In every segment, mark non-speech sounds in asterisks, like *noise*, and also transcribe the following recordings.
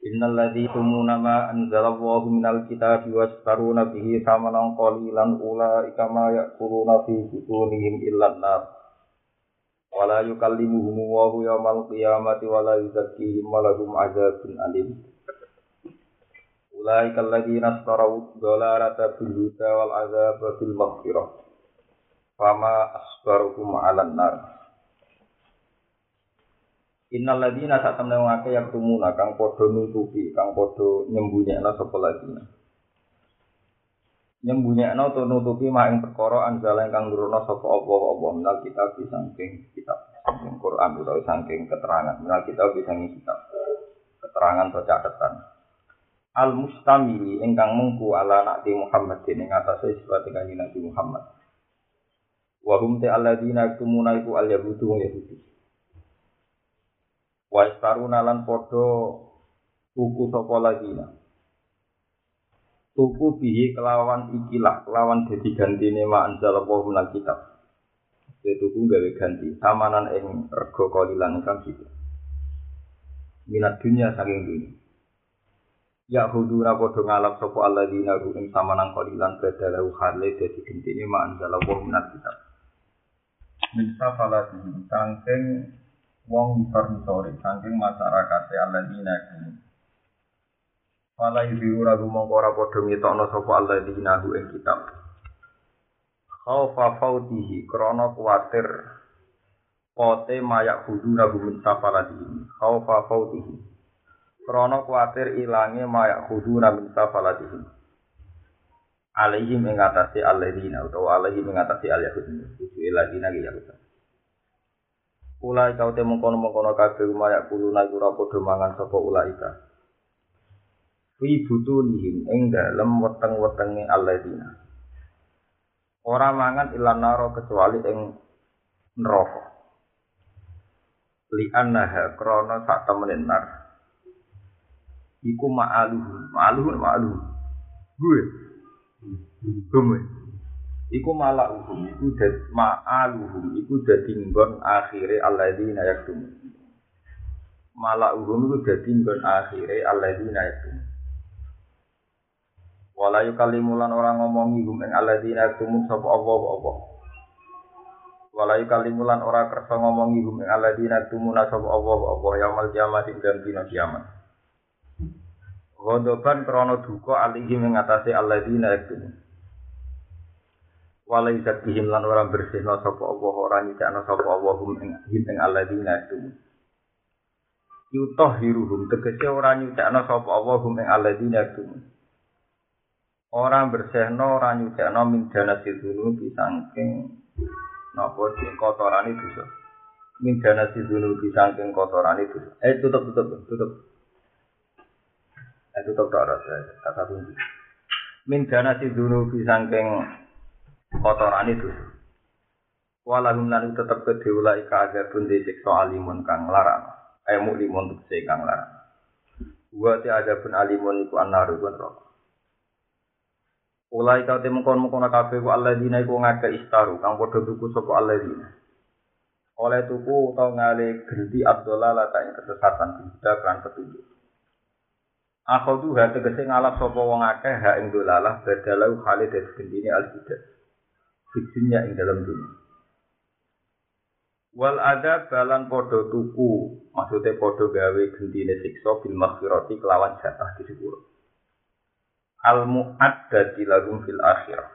Innal ladzi tumuna ma anzalallahu minal kitabi wastaruna bihi thamanan qalilan ulaika ma ya'kuluna fi butunihim illa an-nar. Wa la yukallimuhum Allahu yawmal qiyamati wa la yuzakkihim wa lahum 'adzabun alim. Ulaika alladzina ashtaraw dhalalata bil huda wal 'adzaba bil maghfirah. Fama asbaruhum 'alan nar. Innal ladina sak temne wong akeh yak tumuna kang padha nutupi, kang padha nyembunyekna sapa ladina. Nyembunyekna utawa nutupi mak ing perkara anjala kang nurono sapa apa apa menal kita bisa saking kitab saking Quran utawa saking keterangan menal kita bisa kitab keterangan atau catatan. Al mustamili ingkang mengku ala nakti Muhammad ing atase sifat kanjeng Nabi Muhammad. Wa hum ta alladina tumuna iku al yahudu wa yahudi. Wa istaruna lan padha tuku sapa ladina tuku bihi kelawan ikilah kelawan dadi gantine ma anjal apa minal kitab. Ya tuku gawe ganti samanan ing rega kalilan kang gitu minat dunia saking dunia. Ya hudura padha ngalap sapa alladzina ing samanan kalilan badalahu hale dadi gentine ma anjal apa minal kitab. Min safalati saking wong farmitori saking masyarakat alladzina Fala yuziru ragu mongko ora padha ngetokno sapa Allah di nahu ing kitab. Khaufa fautihi krana kuwatir pote mayak budu ragu mentafala di. Khaufa fautihi krana kuwatir ilange mayak budu ragu mentafala di. Alaihi mengatasi alladzina utawa alaihim alaihi mengatasi al yahud. Itu illadzina ya Rasul. Ulai kau temu kono mengkono kabeh umaya kulo naik ora padha mangan sapa ulai ka. Fi butunihim ing dalem weteng-wetenge alladzina. Ora mangan ilan naro kecuali ing neraka. Li annaha krana sak temenin nar. Iku ma'aluhu, ma'aluhu, ma'aluhu. Gue. Gue. Iku malauhum iku dadi ma'aluhum iku dadi nggon akhire alladzina yaktum malauhum iku dadi nggon akhire alladzina yaktum wala yukalimulan orang ngomongi hum ing alladzina yaktum sapa apa apa wala yukalimulan ora kersa ngomongi hum ing alladzina yaktum sapa apa apa yaumul kiamat ing dina kiamat. Godoban krono duka alihim ing atase alladzina yaktum walai zakihim lan ora bersihno sapa Allah ora nyidakno sapa Allah hum ing ing alladzina itu yutahhiruhum tegese ora nyidakno sapa Allah hum ing alladzina itu ora bersihno ora nyidakno min dana sidunu pisangking napa sing kotorane dosa. Min dana sidunu pisangking kotorane dosa. Eh tutup tutup tutup. Eh tutup tak ada kata kunci min dana sidunu pisangking kotoran itu. Walahum lan tetep ke deula ika agar pun disiksa alimun kang larang. Ayo limun untuk kang larang. Wa ti ada pun alimun iku anaru pun rokok. Ulai kau temu kon mukon kafe ku Allah dina iku ngake istaru kang podo tuku sopo Allah dina. Oleh tuku atau ngale genti Abdullah lah tak kesesatan tidak kan petunjuk. Aku tuh hati tegese ngalap sopo wong akeh ha ing dolalah badalau khalid dari gendine al -bidah. Fitunya ing dalam dunia. Wal ada balan podo tuku, maksudnya podo gawe gentine siksa bil maghfirati kelawan jatah di sepuluh. Al mu'addadi lagum fil akhirah.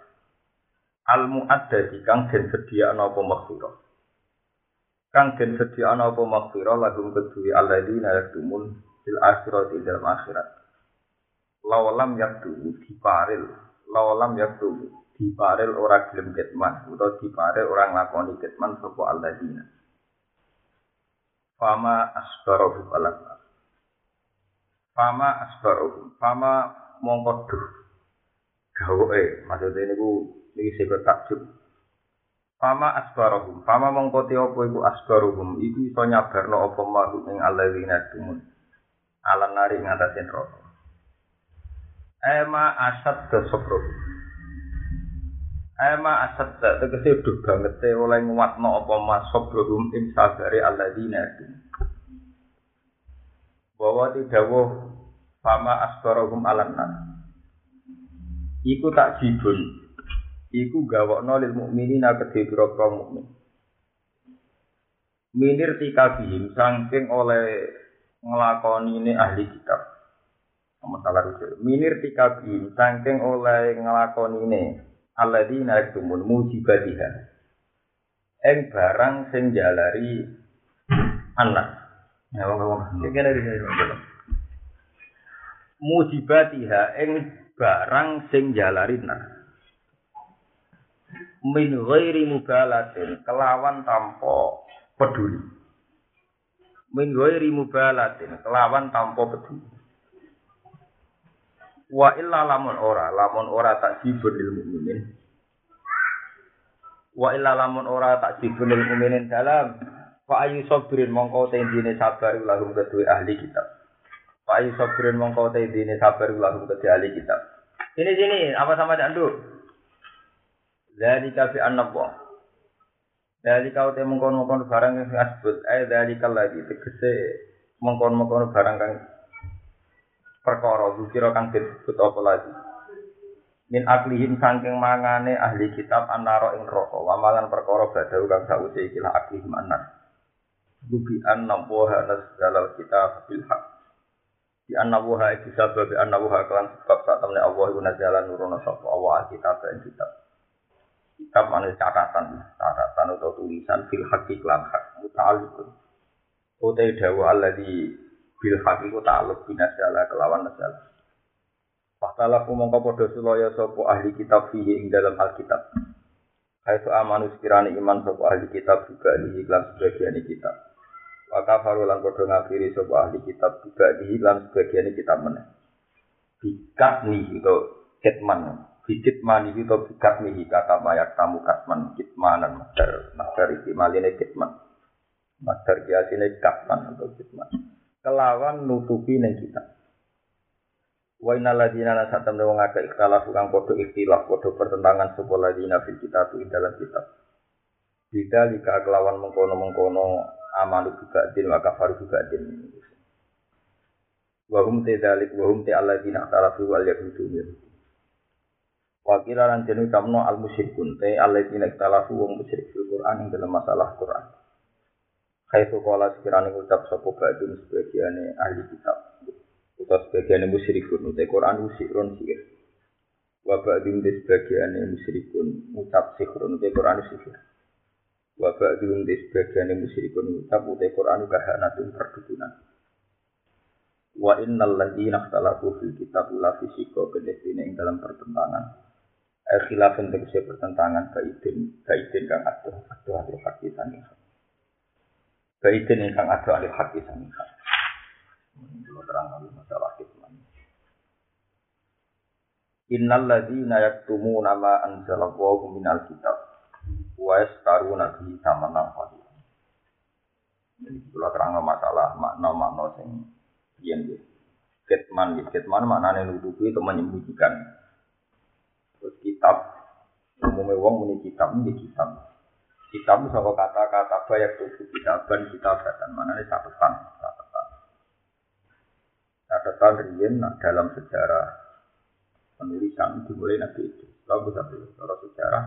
Al mu'addadi kang den sedia apa maghfirah. Kang den sedia apa maghfirah lagum kedui alladzina yaktumun fil akhirati dalam akhirat. Lawalam yaktu diparil, lawalam yaktu diparel ora gelem ketman utawa diparel ora nglakoni ketman sapa alladzina. Fama asbaru balak fama asbaru fama mongko duh. Gawe maksudnya ini ku ini sebut takjub. Fama asbarohum, fama mongko te apa iku asbarohum, iku iso nyabarno apa mahu ing alladzina tumun. Alan nari ing atase neraka. Ema asad ke Ema asad tegese duh banget te oleh nguatno apa mas sobrohum ing sabare alladzina. Bahwa tidawuh fama asbarohum alan nari. Iku tak jibun, iku gawokno lil mukminina kedhe pira-pira mukmin. Minir tikabihim saking oleh nglakoni ini ahli kitab. Masalah rujuk. Minir tikabihim saking oleh nglakoni ini alladzina yaktumun mujibatiha. Eng barang sing jalari anak. Ya wong wong. Kene iki Mujibatiha eng barang sing jalari anak. min ghairi mubalatin kelawan tanpa peduli min ghairi mubalatin kelawan tanpa peduli wa illa lamun ora. Lamun ora tak jibun lil mukminin wa illa lamun ora tak jibun lil mukminin dalam fa ayu sabrin mongko tendine sabar lahum kedue ahli kitab. Fa ayu sabrin mongko tendine sabar lahum kedue ahli kitab. Ini sini apa sama anduk Dari kafi anak wong. Dari kau teh mengkon mengkon barang yang disebut, eh dari lagi tegese mengkon mengkon barang kang perkara kira kang disebut apa lagi. Min aklihim sangking mangane ahli kitab anaro ing roko, wamalan perkara badau kang sause ikilah aklihim anar. Bubi anna woha nasdalal kitab bil haq. Di anna woha iki sebab anna woha kelan sebab saat temne Allah iku nazalan nurono sapa Allah kitab ing kitab. kitab mana catatan catatan atau tulisan fil hakik lan hak muta'alliqun utai dawa alladhi bil hakik ku ta'alluq binasala kelawan nasala. Faktalah mongko padha sulaya sapa ahli kitab fihi ing dalam alkitab. Kaitu amanu sekirani iman sapa ahli kitab juga di iklan sebagian kitab. Maka faru lan padha ngafiri sapa ahli kitab juga di iklan sebagian kitab meneh. Bikat nih itu ketman Bikit mani itu bikat mihi kata mayak tamu katman kitmanan masdar masdar iki maline kitman. Masdar kiasine katman atau kitman kelawan nutupi neng kita wa inna ladina nasatam wong akeh ikhtilaf kang padha ikhtilaf padha pertentangan sapa ladina fil kitab ing dalam kitab Jika jika kelawan mengkono-mengkono amalu juga din maka faru juga din. Wahum te dalik wahum te alladzina ikhtalafu wal yahudu Wakil lan jenu kamno al musyrikun te alladzina ikhtalafu wong musyrik fil Qur'an ing dalam masalah Qur'an. Khaitu qala sekirane ngucap sapa ba'dun sebagiane ahli kitab. Utawa sebagiane musyrikun te Qur'an usirun sihir. Wa ba'dun te sebagiane musyrikun ngucap sihirun te Qur'an sihir. Wa ba'dun te sebagiane musyrikun ngucap te Qur'an kahanatun perdukunan. Wa innal ladzina ikhtalafu fil kitab la fisika kedene ing dalam pertentangan. Eh, khilafun tegese pertentangan kaidin kaidin kang adoh adoh ahli haki kang adoh ahli haki sani kalau terang masalah hikmah Innal ladzina yaktumuna ma kitab. Wa yastaruna bihi thamanan qalila. Jadi kalau terang masalah makna-makna sing yen Kitman, kitman maknanya nutupi itu menyembunyikan Terus kitab, umumnya wong kitab, ini kitab. Kitab sama kata-kata banyak tubuh kitaban, kitabatan. Mana ini catatan, catatan. Catatan rian dalam sejarah penulisan dimulai nabi itu. Lalu bisa sejarah sejarah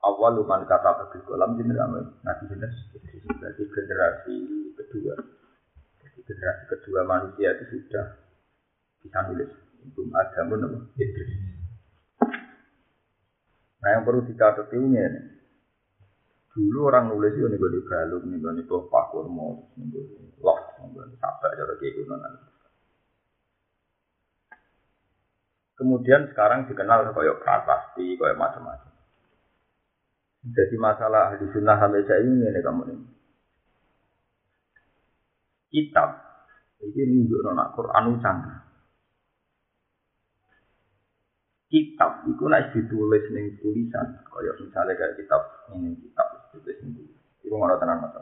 awal luman kata bagi kolam jenis nabi jenis jadi generasi kedua. Jadi generasi kedua manusia itu sudah bisa nulis. Belum ada pun Idris. Nah yang perlu dicatat ini. Dulu orang nulis itu nih gue balung, nih gue tuh pakur mau, nih gue loh, nih gue sampai cara kayak Kemudian sekarang dikenal kayak prasasti, kayak macam-macam. Jadi masalah di sunnah sampai saya ini nih kamu nih. Kitab ini nunjuk nona Quran canggih. kitab itu nek ditulis ning tulisan kaya misalnya kayak kitab ini kitab ditulis ning tulisan itu ngono tenan mas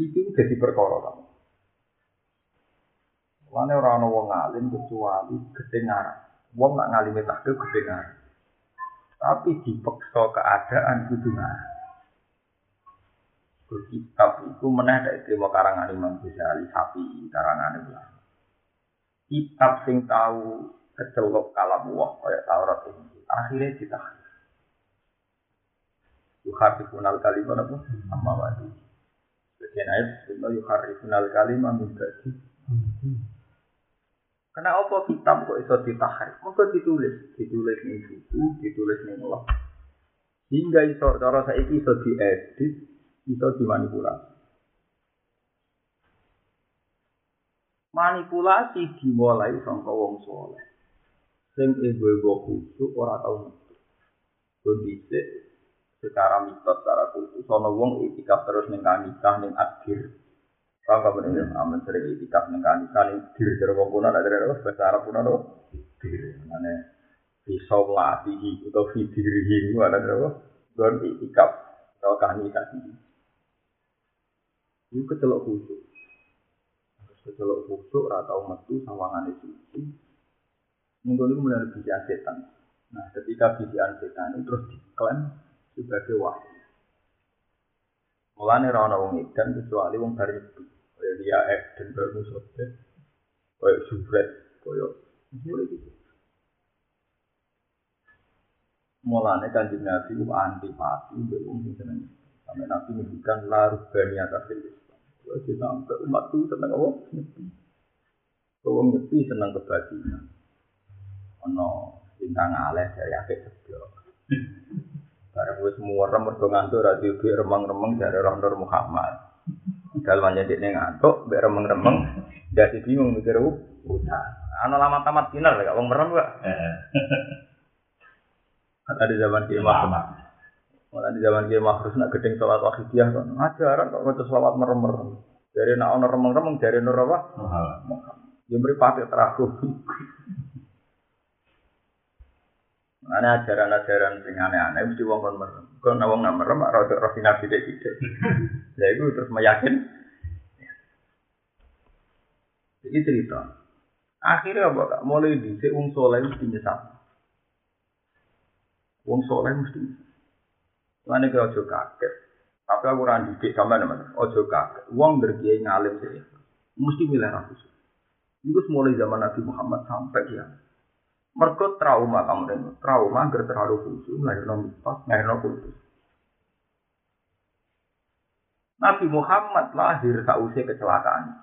itu jadi perkara kamu Mana orang ana wong alim kecuali kedengaran. Wong nak ngalime takdir kedengaran. Tapi dipaksa keadaan kudu ngarang. Kitab itu dari terima karangan Imam Ghazali, Sapi, karangan itu. Kitab sing tahu kecelok kalam wah kayak Taurat ini akhirnya ditahan yuharifun al kalimah apa? Amma wadi sekian ayat sunna yuharifun al kalimah min ba'di. Karena apa kitab kok iso ditahrif? Maka ditulis. Ditulis ning buku ditulis ning Allah hingga iso cara saiki iso diedit iso dimanipulasi. Manipulasi dimulai sangka wong soleh. Sing ego-ego khusyuk ora tau metu. Kondisi secara mitos, secara khusus, sono wong itikaf terus ning kanikah ning akhir. Kau gak bener aman sering itikaf ning kanikah ning dir jero wong kuna ada terus bahasa Arab kuna do. Dir mane bisa latih atau fidirihi ada terus don itikaf atau kanikah iki. Iku kecelok khusyuk. Kecelok khusyuk ora tau metu sawangane suci. Mungkin itu benar bisian setan. Nah, ketika bisian setan itu terus diklaim sebagai wahyu. Mulane ra ana wong edan kecuali wong dari itu. Kaya dia edan baru sote. Kaya sufret, kaya mulai gitu. Mulane kanjeng Nabi ku antipati mbek wong sing seneng. Sampai Nabi ngendikan larut bani atas itu. Kaya kita sampai umat itu seneng apa? Kalau ngerti senang kebajikan. Ono bintang aleh dari yakin sebelah. Barang wis muwerem mergo ngantuk ra diubi remeng-remeng dari Roh Nur Muhammad. Dalam aja dia ngantuk, biar remeng-remeng, *laughs* jadi bingung mikir utang. Ano lama tamat final gak wong merem gak? *laughs* Kata di zaman Kiai Mahmud. Malah di zaman Kiai Mahmud nak gedeng sholat wakidiyah kan. Ajaran kok ngecus sholat merem-merem. Dari nak ono remeng-remeng dari Nur apa? Muhammad. Yang beri Ana ajaran-ajaran sing aneh-aneh mesti wong kon merem. Kon wong nak merem ora rada rafinasi dek sithik. *laughs* Lah iku terus meyakin. Jadi cerita. Akhirnya apa kak? Mulai di wong soleh mesti nyesal. Wong soleh mesti. Mana kau ojo kaget. Tapi aku randi dik sama nama. Ojo kaget. Wong berkiai ngalim sih. Mesti milih ratus. Itu mulai zaman Nabi Muhammad sampai ya. Mereka trauma kamu dan trauma agar terlalu khusus, melahirkan mitos, melahirkan khusus. Nabi Muhammad lahir sausai kecelakaan.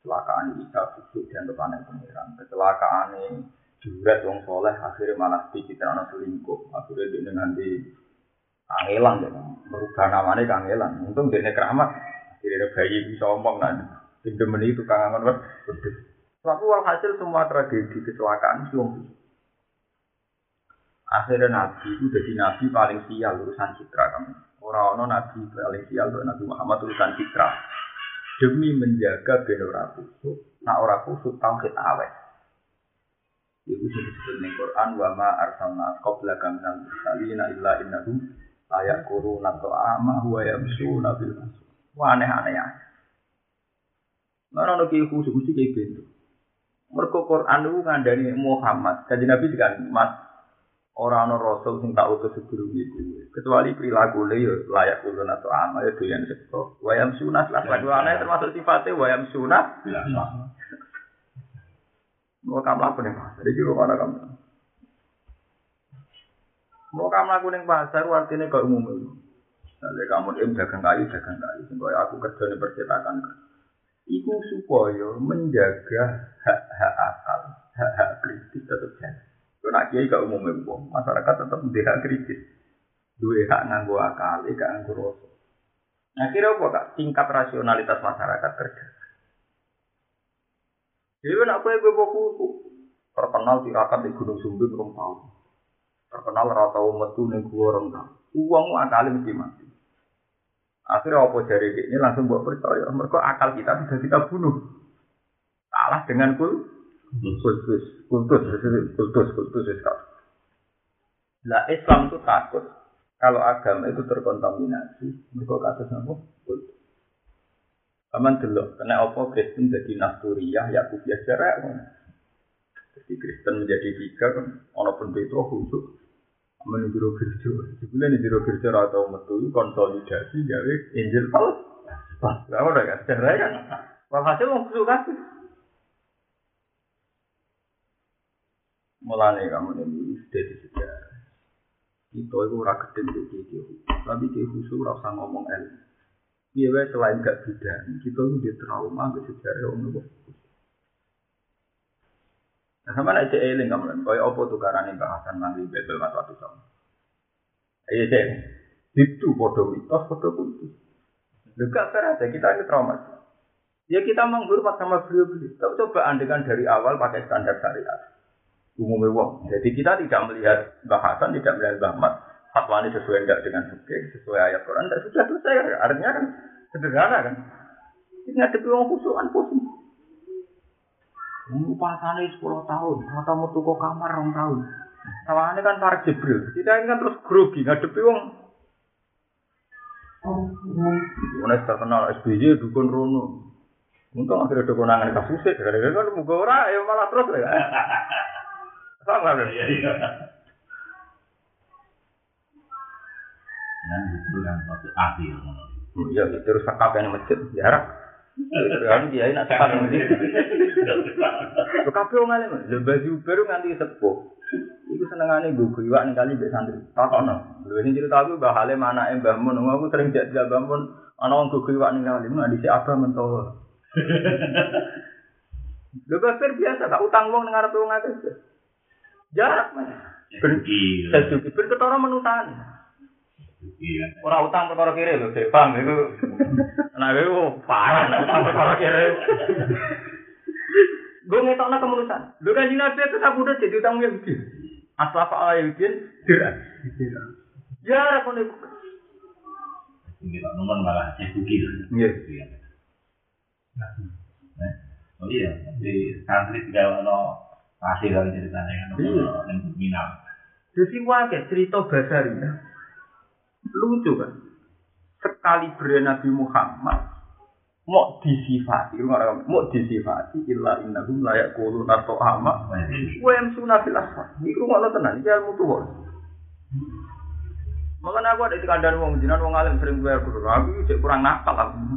Kecelakaan Isa khusus dan depan pengiran. Kecelakaan ini juret wong soleh akhirnya malah dicitra selingkuh. Akhirnya dia nanti kangelan ya, merubah namanya kangelan. Untung dia keramat. Akhirnya bayi bisa omong nanti. Pinjem itu kangen banget. Tapi walhasil semua tragedi kecelakaan itu Akhirnya Nabi itu jadi Nabi paling sial urusan citra kamu. Orang-orang Nabi paling sial untuk Nabi Muhammad urusan citra. Demi menjaga ben ora kusuk, nak ora kusuk tauhid awet. Iku sing disebut ning Quran wa ma arsalna qablaka minal mursalin illa innahum layak kuruna ta'ama wa yamsuna bil. Wah aneh-aneh ya. Mana ono ki khusus mesti kayak gitu. Mergo Quran itu ngandani Muhammad. Jadi Nabi kan Mas orang ono rasul sing tak utus sebelum itu. Kecuali perilaku le yo layak ulun atau ama ya doyan sepo. Wayam sunat lah aneh termasuk sifatnya wayam sunat. Mau kamu laku nih pasar, jadi mana kamu? Mau kamu laku nih pasar, artinya kau umum itu. Jadi kamu dagang kayu, dagang kayu. Sehingga aku kerja di percetakan. Iku supaya menjaga hak-hak akal, hak-hak kritis tetap jalan. Kalau nak kiai gak umum masyarakat tetap tidak kritis. Dua hak nganggo akal, gak nganggo rasa. Nah kira apa kak? Tingkat rasionalitas masyarakat kerja. Jadi nak kue gue buku terkenal tirakat di Gunung Sumbing belum tahu. Terkenal rata metu nih gue orang tahu. Uang mesti mati. Akhirnya apa jari ini langsung buat percaya. Mereka akal kita bisa kita bunuh. Salah dengan kul kultus, kultus, kultus, kultus, kultus. Lah Islam itu takut kalau agama itu terkontaminasi, mereka kasus apa? Kultus. Aman dulu, kena apa Kristen jadi Nasturiyah, Yakubiyah cerai. Jadi Kristen menjadi tiga kan, walaupun itu khusus. menu biro kerja sebulan di biro kerja atau metu konsolidasi gawe angel kalau pas lama udah kan cerai kan walhasil mau kerja kan mulai kamu ini sudah disediakan itu aku ragu dengan dia tapi dia khusus rasa ngomong el Iya, selain gak bidan, kita di trauma, gak sejarah, om, nopo. Nah, sama cek eling kamu kaya apa tukarane bahasan nang di Bebel Mas Watu sama. Iya cek. Itu podo mitos, podo kultus. Juga aja kita ini trauma. Ya kita menghormat sama beliau-beliau. Tapi coba andekan dari awal pakai standar syariat umumnya wong. Jadi kita tidak melihat bahasan, tidak melihat bahmat. Fatwa ini sesuai enggak dengan fikih, sesuai ayat Quran, tidak sudah selesai. Artinya kan sederhana kan. Ini ada orang khusukan pusing. Ini pasane 10 tahun, atau mau tuku kamar 2 tahun. Tawane kan para Jibril. Kita ini kan terus grogi ngadepi wong. Mana terkenal SBY dukun rono. Untung akhirnya dukunangan kasusnya, gara-gara kan muka ora ya malah terus ya. *laughs* Sama kan? Iya, iya. Dan itu suatu akhir. Iya, terus sakap yang masjid, jarak. Kan dia nak yang masjid. Lo kafe orang lain, lo baju baru nganti sepuh. Iku senengane gue kuiwak nih kali mbek santri. Takono. Lho sing cerita aku Mbah Halim anake Mbah Mun, aku sering jak jak Mbah Mun ana wong gue kuiwak ning kali, mun dhisik abah mentowo. Lho biasa, tak utang wong ning arep wong akeh. Jarak mas. Pergi. Sesuki. Ben ketara menutan. Ora utang perkara kiri lho, Bang. Iku nah iku parah utang perkara kiri. Gue ngetokna kemenusan. Lho kan Nabi itu sabudah jadi utang Yahudi. Aslaf ala Yahudi dirah. Jarak kono iku. Kita nomor malah sesuki. Iya. Oh iya, di santri tidak ada Masih lagi ceritanya kan, yang minal. Jadi wakil cerita Basaria, lucu kan. Sekali beri Nabi Muhammad, mau disifati, mau disifati, illa innahum layak kulu nato ama, wem sunah bil asfar. Ini rumah tenan, ini ilmu tua. Makanya aku ada di kandang wong jinan wong alim sering gue guru, aku kurang nakal aku. *laughs*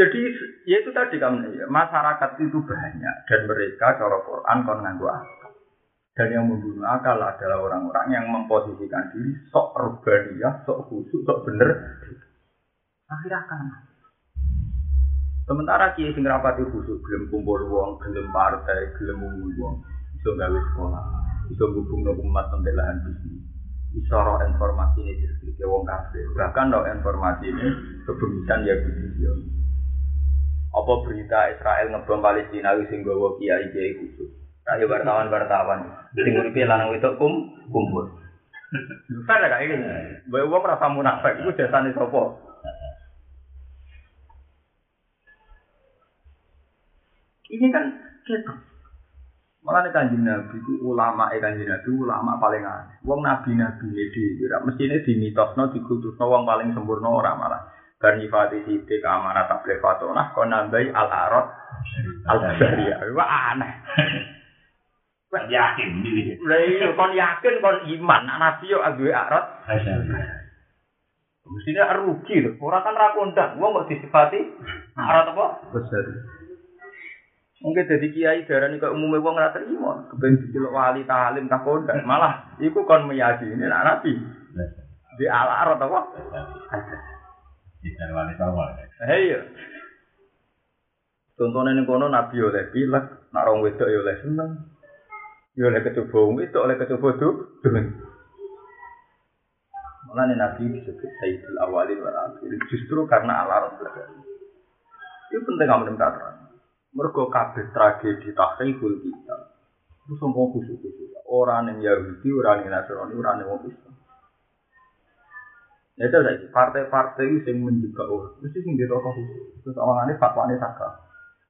Jadi ya itu tadi kamu ya, masyarakat itu banyak dan mereka cara Quran kon akal. Dan yang membunuh akal adalah orang-orang yang memposisikan diri sok urbaniyah, sok khusus, sok bener. Akhirnya akan Sementara kiai sing rapati khusus gelem kumpul wong, gelem partai, gelem ngumum wong, iso gawe sekolah, iso hubungno umat sampai lahan bisnis. Iso roh informasi ini jadi wong kafir. Bahkan roh informasi ini kebumisan ya bisnis apa berita Israel ngebom Palestina sing gawa kiai kiai khusus. Ayo wartawan-wartawan sing uripe lanang itu kum kumpul. Fair gak iki? Mbok wong rasa munafik iku jasane sapa? Ini kan kita. Malah nih kanjeng Nabi itu ulama eh kanjeng Nabi ulama paling aneh. Wong Nabi Nabi ini di, mestinya di mitosno, di kultusno, wong paling sempurna orang malah. Bar nyifati sidik amanat tablet fatonah kon nambahi al arad al basariyah. Wah aneh. Kon yakin. Lah iya kon yakin kon iman nak nabi yo duwe arad. Mestinya rugi lho. Ora kan ra kondang. Wong kok disifati arad apa? Besar. Mungkin jadi kiai darani kok umumnya wong ora terima, kepen diceluk wali talim tak kondang. Malah iku kon meyakini nak nabi. Di al arad apa? Tidak wali songo. Iya. Contohnya ini kono nabi oleh pilek, nak rong wedok ya oleh seneng, ya oleh wong wedok oleh kecoba tuh, Malah ini nabi disebut Sayyidul Awalin wal Akhirin justru karena alar Itu penting kamu dengar. Mergo kabeh tragedi tahriful kita. Itu sombong khusus-khusus. Orang yang Yahudi, orang yang Nasrani, orang yang Islam. Ya itu saiki partai-partai itu yang menjaga orang. Sing di tokoh khusus. Terus awalnya fatwanya sakral.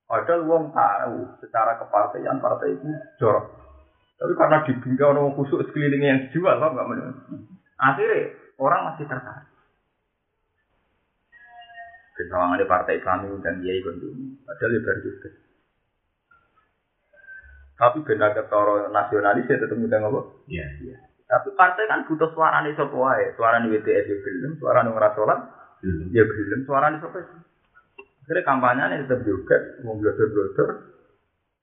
Padahal wong tahu secara kepartaian partai itu jorok. Tapi karena dibingkai orang khusus sekelilingnya yang dijual, kok nggak menurut. Akhirnya orang masih tertarik. Kesawangan partai Islam dan dia ikut dulu. Padahal ya baru juga. Tapi benda ketoro nasionalis ya tetap mudah ngobrol. Iya. Tapi partai kan butuh suara nih sopo wae, suara nih WTS ya gelem, suara nih ngerasolat Belum. ya gelem, suara nih sopo. Akhirnya kampanye nih tetap juga, mau blodor-blodor.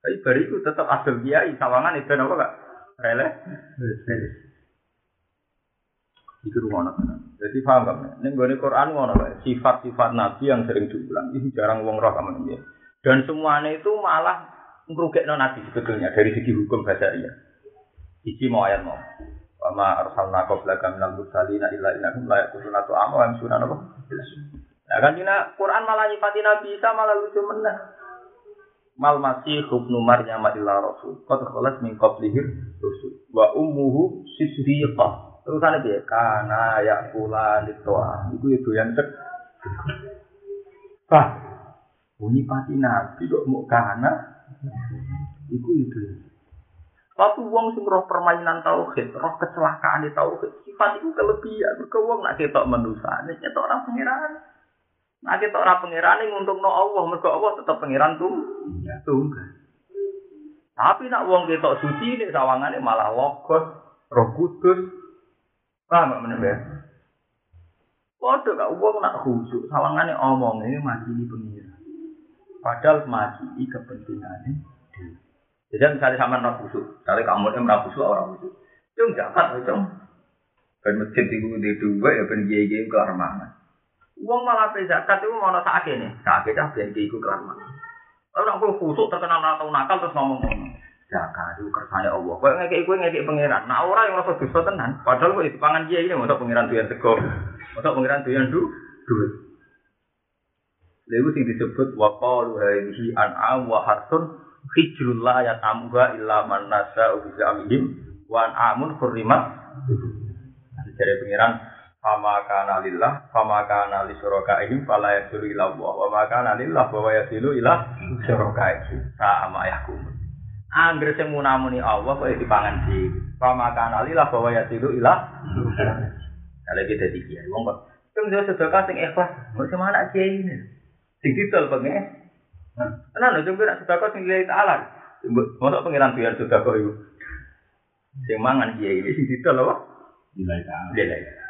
Tapi bari itu tetap asal kiai, sawangan itu apa kak? Rele? Iki rumah Jadi paham gak? Ini gue Quran ngono. Sifat-sifat Nabi yang sering diulang. Ini jarang wong roh kamu ini. Dan semuanya itu malah merugekno Nabi sebetulnya dari segi hukum bahasa iya. Iki mau ayat mau. Wama arsalna qablaka minal mursalina illa innahum la yaquluna tu'ama wa yamsuna apa? Nah kan Quran malah nyifati Nabi Isa malah lucu meneh. Mal masih ibnu Maryam illa rasul. Qad khalas min qablihi rusul. Wa ummuhu siddiqah. Terusane piye? Kana litoa. Iku itu yang cek. Bah, bunyi pati Nabi kok mau kana? Iku itu. Tapi wong sing roh permainan tauhid, roh kecelakaan di tauhid, sifat itu kelebihan. Mergo wong nak ketok manusa, nek ketok ora pangeran. Nak ketok ora pangeran ning nguntungno Allah, mergo Allah tetep pangeran tuh. Tunggal. Tapi nak wong ketok suci nek sawangane malah logos, roh kudus. Paham gak meneh ya? Padha gak wong nak khusyuk, sawangane omong ini mati di pengiran. Padahal mati kepentingannya dhewe. Jadi misalnya sama nak busuk, misalnya kamu yang merah busuk orang busuk, itu jahat itu. Ben masjid itu di dua ya ben kiai kiai kelar mana. Uang malah pe zakat itu mau sakit nih, sakit dah ben kiai ku kelar mana. Lalu aku busuk terkenal atau nakal terus ngomong ngomong. Zakat itu kersane Allah. Kau ngekek kue ngekek pangeran. Nah orang yang rasa dosa tenan, padahal kau itu pangan kiai ini mau pangeran tuh yang sego, mau pangeran tuh yang du duit. Lalu sing disebut waqalu hadhihi an'am wa harsun hijrul la ya tamuha illa man nasa bisa amihim wan amun hurrimat dari pengiran fama kana lillah fama kana li syurakaihim fala yasilu ila Allah. Wa ma kana lillah wa yasilu ila syurakaihim. Sama yahkum Angger sing munamuni Allah kok dipangan di fama kana lillah wa yasilu ila Kalau kita wong kok, kan dia sedekah sing ikhlas, mau semana kiai ini, sing didol pengen, Tenan lho, jengko nak sedekah sing lillahi ta'ala. Mosok pengiran biar sedekah iku. Sing mangan kiai ini sing didol apa? Nilai ta'ala.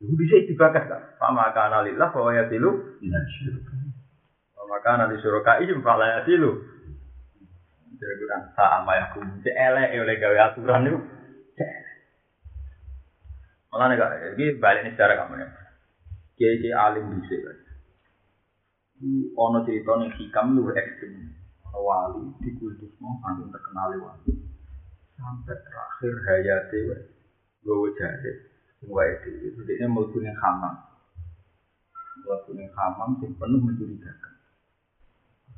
Iku bisa dibakas tak? Fama kana lillah yasilu. Nilai syurga. Fama kana li syuraka ihim fa la yasilu. Jadi kurang sama ya kum. Cek elek oleh gawe aturan itu. Malah nih kak, ini balik nih secara kamu ya. Kiai kiai alim bisa kan. ono cerita ning hikam luwih ekstrem. Ono wali dikultusno saking terkenal wali. Sampai terakhir wae. Gowo jare wae itu dia mlebu ning hamam. Mlebu ning hamam sing penuh mencurigakan.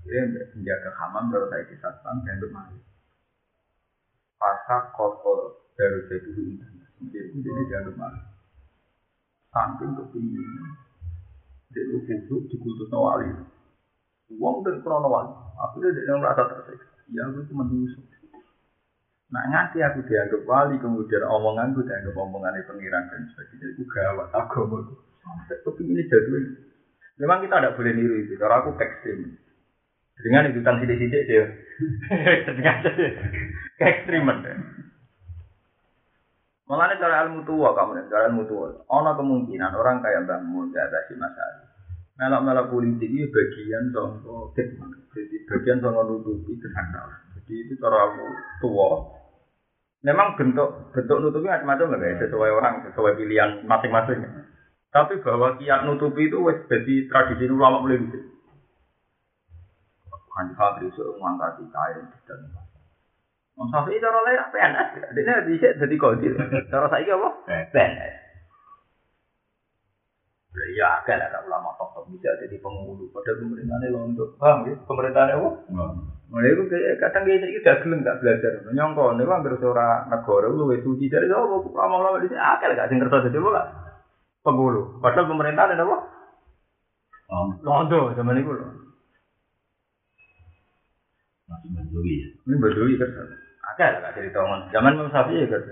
Dia menjaga hamam terus saya di satpam dan mati. Pasak kotor dari itu intan. Jadi dia dianggap mati. Saking kepingin dia itu dikultus wali. Uang dari krono wali. Akhirnya dia merasa tersiksa. Ya aku cuma diusuk. Nah nganti aku dianggap wali, kemudian omonganku dianggap omongannya pengiran dan sebagainya. Itu gawat agama itu. Sampai kepingin jadul. Memang kita tidak boleh niru itu. Karena aku ekstrim. Dengan itu tentang sidik-sidik dia. *laughs* Dengan ekstriman. Malah cara ilmu tua kamu cara ilmu tua. Ono kemungkinan orang kayak Mbak Mun ada si masalah. Melak-melak politik ini bagian contoh. Jadi bagian contoh nutupi kesangkalan. Jadi itu cara ilmu tua. Memang bentuk bentuk nutupi macam-macam lah guys. Sesuai orang, sesuai pilihan masing-masing. Tapi bahwa kiat nutupi itu wes jadi tradisi ulama mulai gitu. Kan santri suruh mengangkat kain dan Wong Syafi'i cara lain PNS, dia bisa jadi kodil. Cara saya apa? PNS. Ya, kan ada ulama top-top bisa jadi penghulu. Padahal pemerintahnya lontok. Paham ya? Pemerintahnya apa? Mulai itu kadang kayak ini udah gelem gak belajar. Nyongko, ini kan hampir seorang negara, lu suci dari jauh, lama-lama di sini, akal gak sing kertas jadi apa? penghulu. Padahal pemerintah ada apa? Oh, Londo zaman itu lho. masih berdui ya. Ini berdui kan. Lah gak cerita. Zaman Imam Syafi'i ya kan.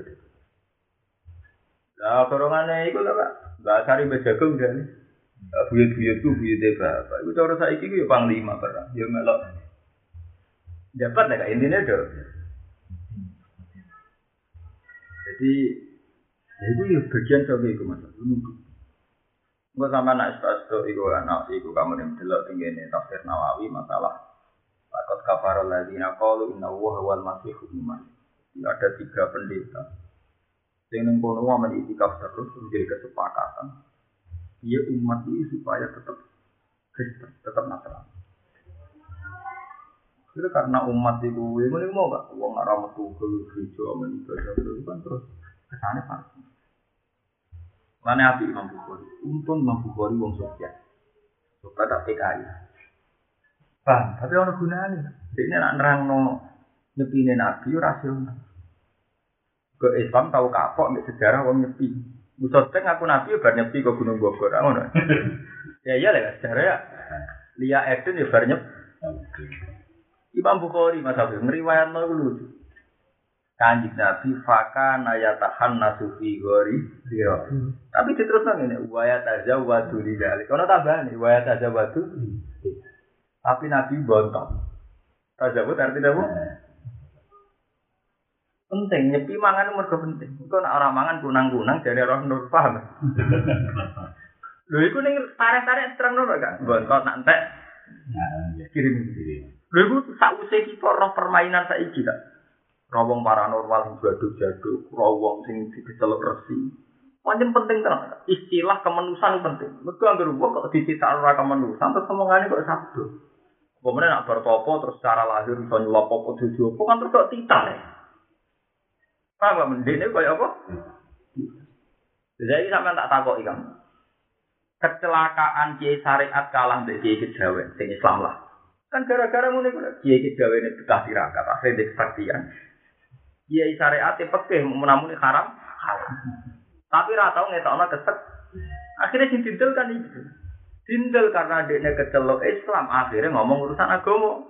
Lah dorongannya itu lah Pak. Gak cari bejagung dan buyut-buyutku buyutnya bapak. Itu cara saiki ku ya panglima perang. Ya melok. Dapat lah intinya do. Jadi ya itu ya bagian coba itu mas. Enggak sama anak istasto iku anak iku kamu yang delok tinggi tafsir Nawawi masalah Takut kafarul ladina qalu inna Allaha wal masih iman. Ada tiga pendeta. Yang neng kono wa itikaf terus menjadi kesepakatan. Iya umat ini supaya tetap Kristen, tetap Nasrani. Itu karena umat itu, ya ini mau gak? Uang arah metu ke gereja, menikah, itu kan terus ke sana pasti. Mana api Imam Bukhari? Untung Imam Bukhari wong sukses. Suka tak PKI. Bang, tapi orang gunanya. Ini nak nerang no nyepine Nabi rasional. Ke Islam tahu kapok di sejarah wong nyepi. Musa teng aku Nabi bar nyepi ke Gunung Bogor, ngono. *laughs* ya iya lah sejarah ya. Lia Eden ya bar nyep. Imam Bukhari Mas Habib ngriwayat no lucu. Kanjeng Nabi faka nayatahan nasufi gori zero. Tapi diterusno ngene, wa yatazawwadu lidzalik. Ono tambahan wa yatazawwadu. Tapi Nabi bontok. Tazawud artinya apa? Penting, nyepi mangan mergo penting. Iku nek ora mangan kunang-kunang jadi roh nur paham. *laughs* Lho iku ning tarik-tarik terang nur gak? Bontot nak entek Nah, ya. kirim. Jadi, Lho iku sakwise kita roh permainan saiki tak. Rawong paranormal sing jaduk-jaduk, rawong sing diceluk resi. Pancen penting tenan. Istilah kemanusan penting. Mergo anggere wong kok dicita ora kemanusan terus omongane kok sabdo. Kemudian nak bertopo terus secara lahir bisa nyelop apa tujuh kan terus kok titan ya. Paham gak mendene kaya apa? Jadi sampean tak takoki kamu. Kecelakaan kiai syariat kalah mbek kiai kejawen sing Islam lah. Kan gara-gara ngene kuwi kiai kejawen itu bekah tirakat akhirnya di kesaktian. Kiai syariat e pekeh menamuni haram haram. Tapi ra tau ngetokno kesek. Akhirnya sing dindel kan itu. Dindel karena dia kecelok Islam akhirnya ngomong urusan agama.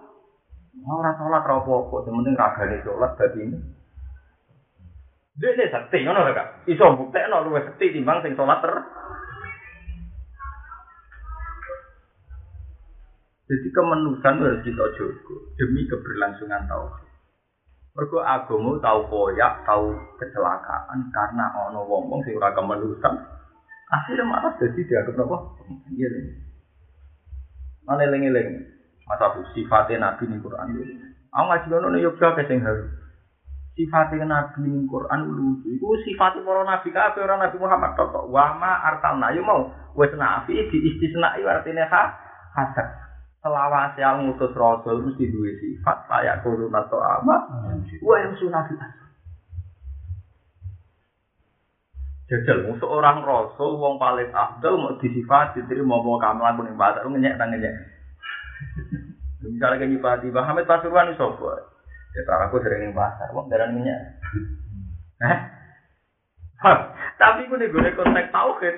Ora salat ra apa-apa, sing penting ragane salat dadi ini. Dia ini sakti, ngono ora kak? Iso buktekno luwih sakti timbang sing salat ter. Jadi kemanusan harus kita jaga demi keberlangsungan tauhid. Mergo agama tahu koyak, tahu kecelakaan karena ono wong-wong sing ora kemanusan. Akhirnya malah jadi dianggap apa? Iya. Mana eling-eling? Masa sifatnya Nabi nih Quran. Aku ngaji kono nih Yogyakarta kesing harus. Sifatnya Nabi ning Quran lucu. Iku sifatnya para nabi kabeh ora Nabi Muhammad tok. Wa ma arsalna yo mau wis nabi di istisnai artine ha hasan. Selawase yang ngutus rasul mesti duwe sifat layak kurun atau apa. Wa yang sunah Jajal musuh orang rasul wong paling afdal mau disifati jadi mau mau kamu aku ning pasar ngenyek ngenyek. Misalnya kayak nyifati Muhammad Pasuruan itu. Ya aku sering pasar, wong darah ngenyek. Eh? Hah, Tapi aku nih gue konteks tauhid.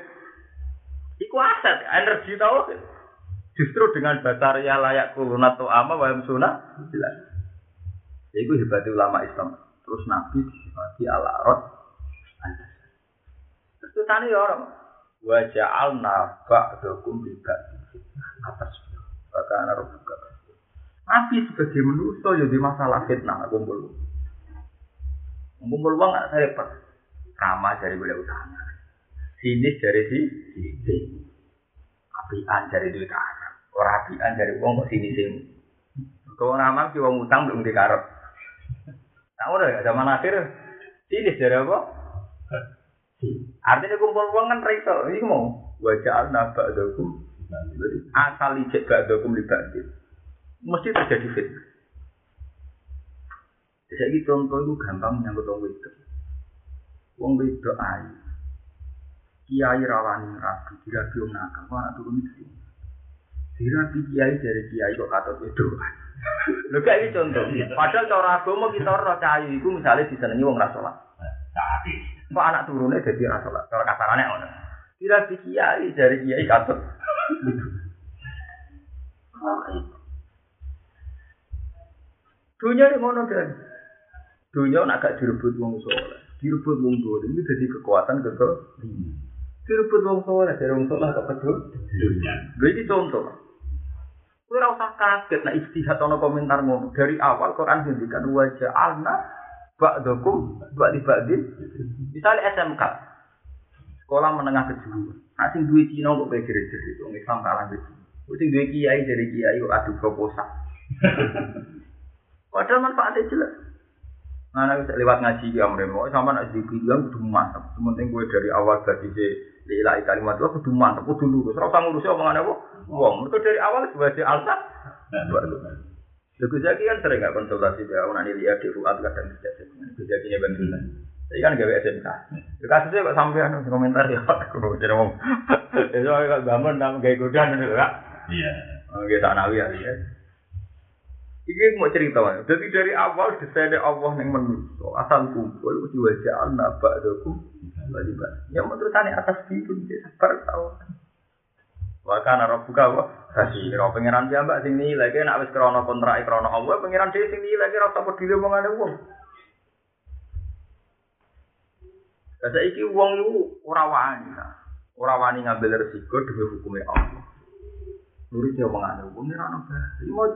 Iku aset, energi tauhid. Justru dengan basaria layak kulunat to ama wa sunnah jelas. Ya iku hebatnya ulama Islam. Terus Nabi disifati ala rot. Terus tutane ya orang. Wa ja'alna ba'dakum bi atas. Bahkan buka. Nabi sebagai manusia ya di masalah fitnah kumpul. Kumpul uang nggak repot. Kama dari boleh utama. Sini dari si sini. Apian dari duit karat. Orang apian dari uang kok sini sini. Kalau nama si uang utang belum dikarot. Tahu udah zaman akhir sini dari apa? Artinya kumpul uang kan reso. Ini mau wajah nabak dokum. Asal ijek gak dokum libatin. Mesti terjadi fitnah. Jadi contoh itu gampang menyangkut wong wedok. Wong wedok ayu. Kiai rawani rabi, dirabi om nakal, kok anak turun itu. Dirabi kiai dari kiai kok katut wedok. Lho kayak iki contoh. Padahal cara agama kita ora cahayu iku misalnya wong ra salat. Tapi, Kok anak turunnya jadi ra salat. Cara kasarane ngono. Dirabi kiai dari kiai katut. Dunia ini ngono dan dunia nak gak direbut wong soleh, direbut wong dolim ini jadi kekuatan kekal. Direbut wong soleh dari wong soleh ke pedul. dunia. Iki contoh. Ora usah kaget nek istihad ana komentar ngono. Dari awal Quran ngendikan wa ja'alna ba'dakum ba'di ba'din. Misalnya SMK. Sekolah menengah kejuruan. Nah, sing duwe Cina kok kowe jere-jere wong Islam kalah gitu. Sing duwe kiai dari kiai kok adu proposal. *laughs* Padahal manfaatnya jelas. Nah, bisa lewat ngaji ya mremo, sama nek dibilang kudu mantap. Sementing gue dari awal tadi se lillahi kalimat Allah kudu mantap, kudu lurus. Ora usah ngurusi omongan apa. Wong, mereka dari awal sebagai alsa. Lha Gus Zaki kan sering nggak konsultasi dia, orang ini lihat di Fuad kadang tidak Gus Zaki nya bantuan. Saya kan gawe SMK. Ya kasusnya kok sampean komentar ya, aku jadi ngomong. Ya soalnya kalau bangun nang gawe godan itu kak. Iya. Oh, kita nawi ya. Ya. Iki mau cerita wae. Jadi dari awal desainnya Allah yang menuso asal kumpul mesti wajah anak ba'dakum bali Yang menurutane atas itu sabar tau. Wa kana rabbuka wa basira. Pangeran piyambak sing nilai ki nek wis krana kontrak krana Allah, pangeran dhewe sing nilai ki ora usah peduli omongane. Lah saiki wong iku ora wani. Ora wani ngambil resiko demi hukumnya Allah. Nurut dia omongane wong ora ono. Iki mau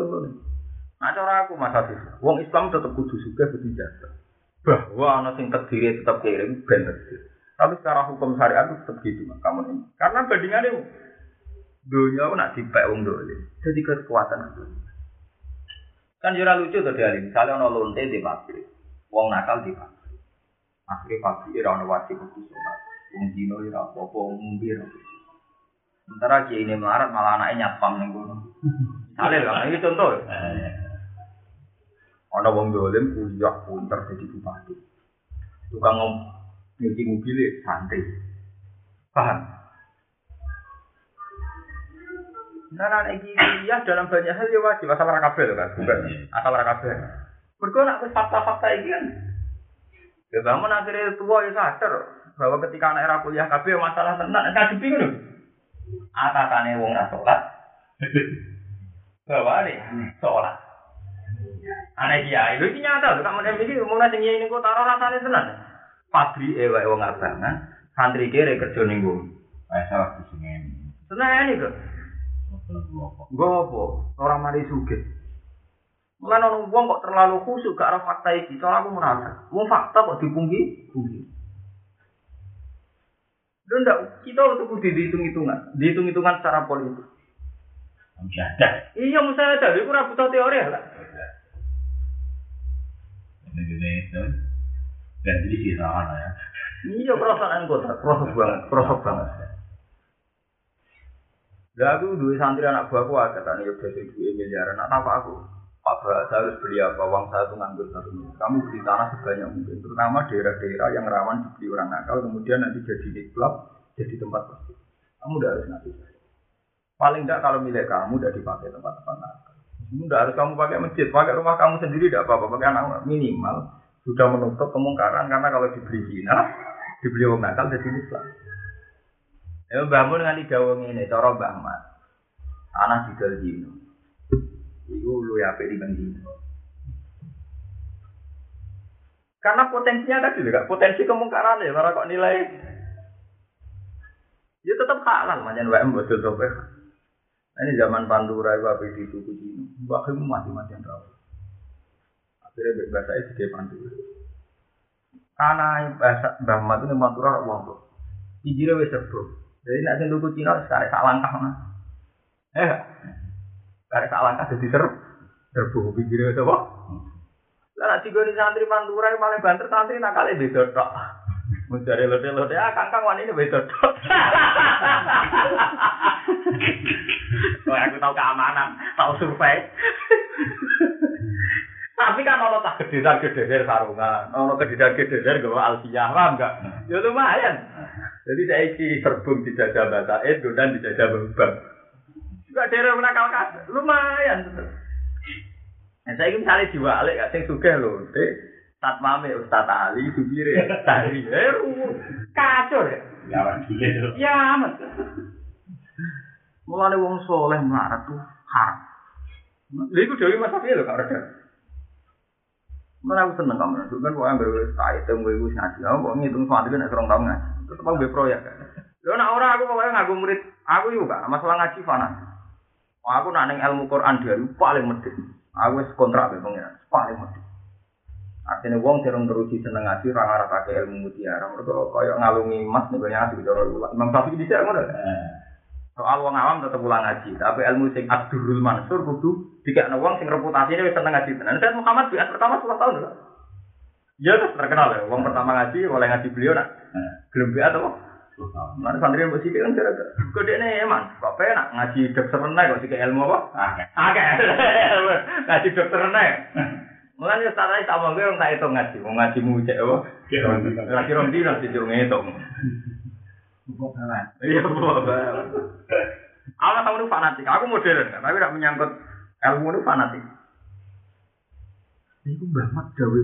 Nah cara aku Mas Afif, wong Islam tetap kudu juga kudu jaga. Bahwa ana sing terdiri tetap kirim ben terdiri. Tapi secara hukum syariat itu tetap gitu Mas, kamu ini. Karena bandingannya dunia aku nak dipek wong dolim. Jadi kekuatan itu. Kan jura lucu tuh dia misalnya ono lonte di pabrik, wong nakal di pabrik. Akhirnya pabrik ora ono wajib kudu sholat. Wong dino ora apa-apa, wong apa-apa. Sementara kiai ini melarat malah anaknya nyapam ning kono. Misalnya lah, ini contoh. Ana wong dolim kuliah pinter jadi bupati. Tukang nyuci mobil santri. Paham? Nah, nah, iki ya dalam banyak hal ya wajib asal ora kabeh kan, bukan asal ora kabeh. Mergo wis fakta-fakta iki kan Ya bangun akhirnya tua ya sadar bahwa ketika anak era kuliah kabeh masalah tenan ngadepi ngono. Atasane wong ra salat. *laughs* Bawane salat. Aneh lho iki nyata lho, kamu nek iki mulai sing ini kok taro rasane tenan. Pabri ewa wong abangan, santri kere kerja ning nggon. Kayak salah di sini. Tenan iki kok. Nggo apa? Ora mari sugih. Mulane ono wong kok terlalu khusuk gak ora fakta iki, cara aku merasa. Wong fakta kok dipungki? Pungki. Lho ndak, kita untuk kudu dihitung-hitungan, dihitung-hitungan secara politik. Masih ada. Iya, misalnya ada, itu ora butuh teori lah. Dan jadi salah ya. Iya, perasaan kota, proses banget, proses banget. Lah aku duwe santri anak buahku agak kan ya udah duwe miliaran. Nak apa aku? Pak harus beli apa? Uang saya tuh nganggur satu. Kamu beli tanah sebanyak mungkin, terutama daerah-daerah yang rawan dibeli orang nakal, kemudian nanti jadi di klub, jadi tempat prostitusi. Kamu udah harus saya. Paling enggak kalau milik kamu udah dipakai tempat-tempat nakal. Ini udah harus kamu pakai masjid, pakai rumah kamu sendiri tidak apa-apa, pakai anak minimal sudah menutup kemungkaran karena kalau dibeli Cina, dibeli orang nakal jadi Islam. Ya bangun dengan tiga wong ini, cara Mbah Ahmad. Tanah di Dino. Iku lu ya di Dino. Karena potensinya tadi juga, potensi kemungkaran ya, para kok nilai. Ya tetap halal, manjan WM betul. Nah, ini zaman Pantura itu di suku Cina. Kim mati-matian tahu. Akhirnya bahasa itu dia Pantura. Karena bahasa Mbah Ahmad itu Pantura orang tua. Ijire wis serbu. Jadi nek sing tuku Cina sekarang sak langkah mana? Eh, sekarang sak langkah jadi ser serbu pikir itu apa? Lah nek digoni santri Pantura yang paling banter santri nakale beda tok. Mencari lote-lote, ah kangkang wani ini beda tok. Wah, aku tahu keamanan, tahu survei. Tapi kan ono tak gedean gedean sarungan, ono gedean gedean gawa alfiyah, paham enggak? Ya lumayan. Jadi saya iki serbung dijajah bahasa Edo dan dijajah bebang. Juga daerah menakal kas, lumayan. Nah, saya ini misalnya diwalik, sing sugih lho, dek. Satpame Ustaz Ali, supire *laughs* Tari. Eh, kacau ya. Jalan dulu. Ya amat. Mulane wong soleh melarat tuh haram. Lha iku dhewe Mas Safi lho gak ada. Mana aku seneng kamu, itu kan pokoknya gue stay tem gue gue ngaji, aku kok ngitung suatu kan serong kamu ngaji, tetep aku proyek kan. Lo nak orang aku pokoknya ngaku murid, aku juga masalah ngaji fana. Aku nak neng ilmu Quran dia paling medit, aku kontrak be pengiran, paling medit. Artinya wong serong teruji seneng ngaji, orang arah pakai ilmu mutiara, mereka kayak ngalungi emas nih banyak ngaji cara Imam Syafi'i di sini ngono. Soal wong awam tetep ulang ngaji, tapi ilmu sing Abdurul Mansur kudu dikekno wong sing reputasine wis seneng ngaji tenan. Said Muhammad biat pertama 10 tahun lho. Ya terus terkenal ya, wong pertama ngaji oleh ngaji beliau nak. Gelem biat apa? Mana santri yang bersih kan kira kode ini emang, kok penak ngaji dokter renai kok sih ilmu apa? Oke, *laughs* ngaji dokter renai. Mulane ya tak tak mau gue tak hitung ngaji, mau ngaji mu cek apa? Ngaji rom jung ngitung. Kok salah? Iya, bapak. Aku tahu itu fanatik. Aku modern, tapi tidak menyangkut ilmu itu fanatik. Itu banget gawe.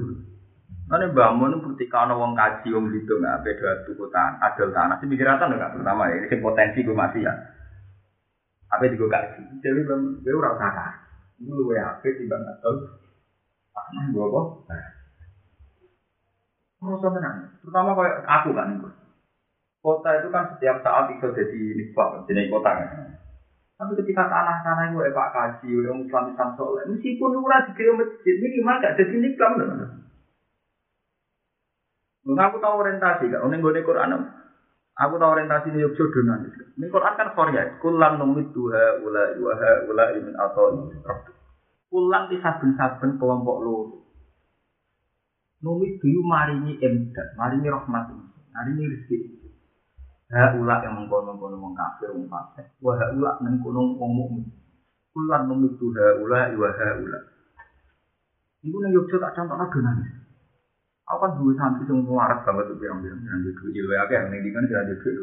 Karena bangun itu ketika ada wong kaji, wong gitu nggak beda tuku tanah, adol tanah. Si pikiratan nggak pertama ya, ini potensi gue masih ya. Apa itu gue kaji? Jadi gue orang kata, itu lu ya, apa di bang adol tanah gue kok. Terus tenang, terutama kayak aku kan gue. Kota itu kan setiap saat bisa jadi nisbah, jadi kota kan. Tapi ketika tanah-tanah itu Pak Kaji, orang Islam Islam soleh, meskipun ora di masjid, minimal gak jadi niklam loh. Mengaku tahu orientasi gak? Ini gue Quran Aku tahu orientasi ini Yogyo Donan. Ini Quran kan Korea. Kulan numit duha ula yuha ula imin atau Kulan di saben-saben kelompok lu. Numit duyu maringi emdat, maringi rahmat, maringi rezeki. Ha ula yang mengkono-kono wong kafir wong fasik. Wa ha ula mengkono wong mukmin. Kulan numit duha ula yuha ula. Iku ning Yogyo tak contohna Donan. Aku kan dua santri yang waras banget tuh yang bilang yang di duit ilmu apa yang nih kan jangan di duit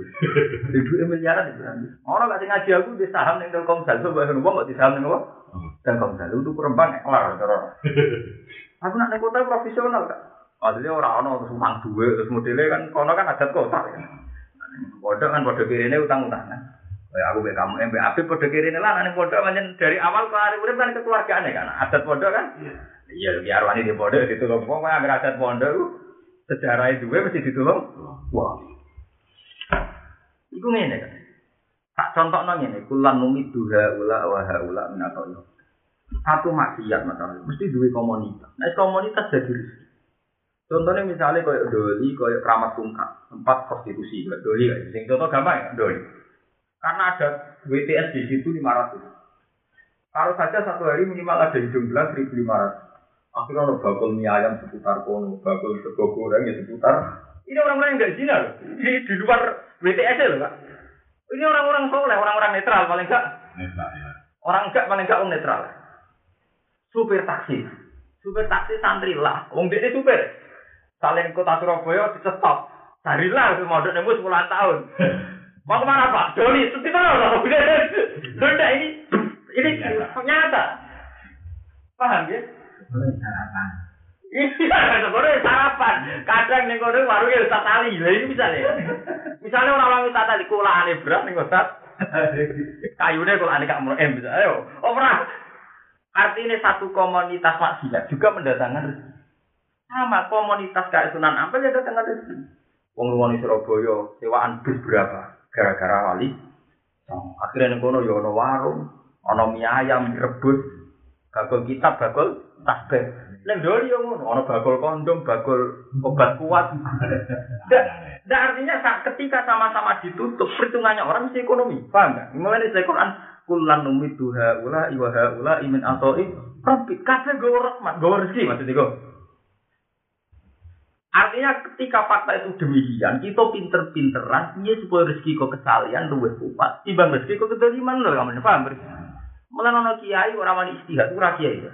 di duit miliaran itu kan orang gak ngaji aku di saham yang telkomsel. Coba yang ngomong di saham yang apa? Telkomsel. Itu kurang banyak kelar cara *laughs* aku nak naik kota profesional kak. Maksudnya orang orang terus utang duit terus modelnya kan kono kan adat kota. kan bodoh kan bodoh kiri ini utang utangan Kayak aku be kamu, be api bodoh kiri ini lah, nanti bodoh dari awal ke hari kan kekeluargaan kan, adat bodoh kan. Iya, biar wani di pondok ditolong wong kan agar adat pondok sejarah itu gue mesti ditolong. Wah. Iku ngene kan. Tak contoh nang ngene, kulan numi duha ula wa haula min atau Satu maksiat masalah, mesti duwe komunitas. Nah, komunitas jadi rezeki. Contohnya misalnya kayak doli, kayak keramat tungkak, tempat prostitusi, kayak doli, kayak sing contoh gampang ya, doli. Karena ada WTS di situ 500. Kalau saja satu hari minimal ada hidung belas 1500. Akhirnya ada bakul mie ayam seputar kono, bakul sego goreng ya seputar. Ini orang-orang yang nggak zina loh. Ini di luar WTS loh pak. Ini orang-orang soleh, orang-orang netral paling enggak. Netral ya. Orang enggak paling enggak orang netral. Supir taksi, supir taksi santri lah. Wong dia supir. Saling kota Surabaya dicetop. Carilah mau udah nemu 10 tahun. *laughs* Mau ke mana Pak? Doni, seperti mana? Sudah *laughs* ini, ini nyata. Paham ya? sarapan. Iya, kono sarapan. Kadang ning kono warunge Ustaz Ali. Lah iki misale. Misale ora wong Ustaz Ali kulane berat ning Ustaz. *laughs* Kayune kulane kak M bisa. Ayo, ora. Artinya satu komunitas maksiat juga mendatangkan rezeki. Sama komunitas kayak Sunan Ampel ya datangkan rezeki. Wong wong Surabaya sewaan bis berapa? Gara-gara wali. Akhirnya ning kono ya ana warung, ana mie ayam rebus, bakul kitab, bakul tasbih. Neng doli yo ngono, ana bakul kondom, bakul obat kuat. Ndak artinya saat ketika sama-sama ditutup, perhitungannya orang mesti ekonomi. Paham enggak? Mulai dari Quran kulan numit duha ula iwa ha ula imin atoi rabbi kabeh gowo rahmat gowo rezeki maksudnya go Artinya ketika fakta itu demikian, kita pinter-pinteran, iya supaya rezeki kok kesalian luwih kuat, timbang rezeki kok kedoliman lho, kamu paham? Mulai nono kiai orang wani istihad, ora kiai ya.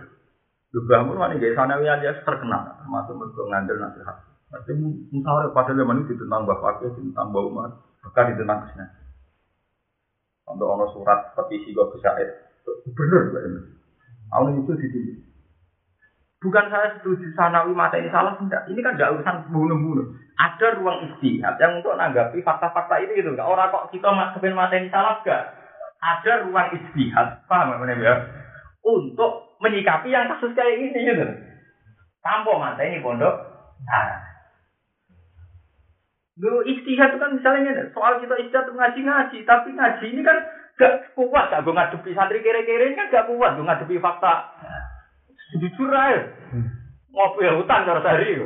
Juga pun wani gaya sanawi alias terkenal, termasuk mereka ngandel nasihat. Tapi musyawarah pada zaman itu tentang Bapak tentang Mbak Umar, bahkan tentang ke sana. Untuk ono surat petisi gue ke Said, gubernur gue ini. Awal itu sini. Bukan saya setuju sanawi mata ini salah, enggak. Ini kan enggak urusan bunuh-bunuh. Ada ruang istihad yang untuk menanggapi fakta-fakta ini gitu. Enggak orang kok kita kepen mata ini salah enggak. Ada ruang istihad, paham nggak ya? Untuk menyikapi yang kasus kayak ini gitu. Tanpa mata ini pondok. Nah. Lu istihad itu kan misalnya soal kita istihad ngaji-ngaji, tapi ngaji ini kan gak kuat gak gue ngadepi santri kere-kere ini kan gak kuat gue ngadepi fakta jujur aja ngopi hutan cara tadi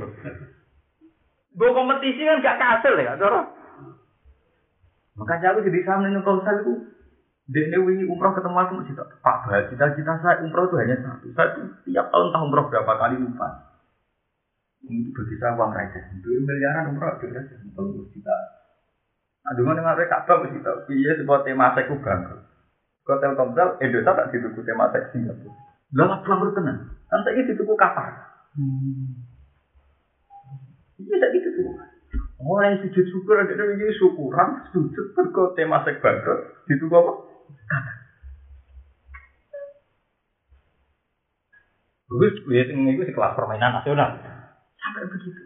gue kompetisi kan gak kasil ya cara. Makanya aku jadi sama dengan kau itu. Dia wingi umroh ketemu aku masih tak pak cita-cita saya umroh itu hanya satu. Saya tiap tahun tahu umroh berapa kali lupa. Ini bagi saya uang receh dua miliaran umroh itu receh kalau juta Aduh mana nggak Ka'bah mesti tahu. Iya sebuah tema seku bangkrut. Kau Telkomsel, Indonesia tak dituku tema sek Singapura. Lah bangkrut tenan. Kan saya dituku kapal. Hmm. Iya tak gitu tuh. Orang yang sujud syukur ada ini syukuran sujud berko tema sek bangkrut dituku apa? Kapal. Terus, ini itu kelas permainan nasional. Sampai begitu.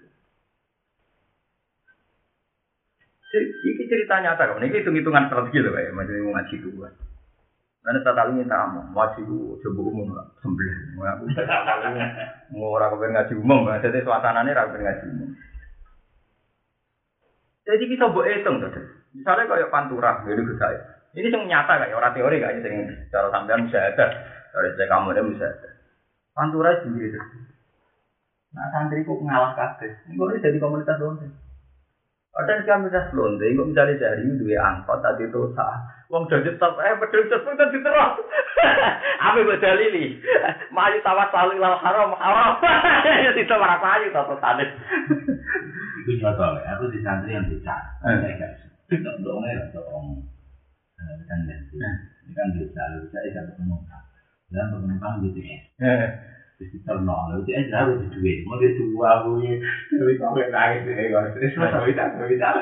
Ini cerita nyata. Ini hitung-hitungan strategi loh, kayak macam mau ngaji dulu. Karena tak tahu minta ngaji dulu, coba umum lah, sembelah. Mau orang kau ngaji umum, jadi suasananya orang ngaji umum. Jadi kita buat hitung tuh. Misalnya kayak pantura, jadi bisa ya. Ini yang nyata kayak orang teori kayak yang cara sampean bisa ada, dari saya kamu ada bisa ada. Pantura sendiri tuh. Nah santri kok ngalah kabeh. Ini jadi komunitas doang Padahal kan bisa selonte, kok misalnya dari itu dua angkot tadi itu sah. Wong jadi top, eh betul itu pun jadi terus. Apa yang beda lili? Maju tawas saling lawan haram, haram. *laughs* Ya tidak merasa maju tawas tadi. Itu contoh aku di santri yang eh. bisa. Tidak dong ya, dong. Ini kan bisa, bisa bisa ketemu. Dan ketemu kan gitu ya. Wis terno, lha iki aja harus duit. Mau dia aku ya. Tapi kok nek nangis deh kok. Wis masa tak.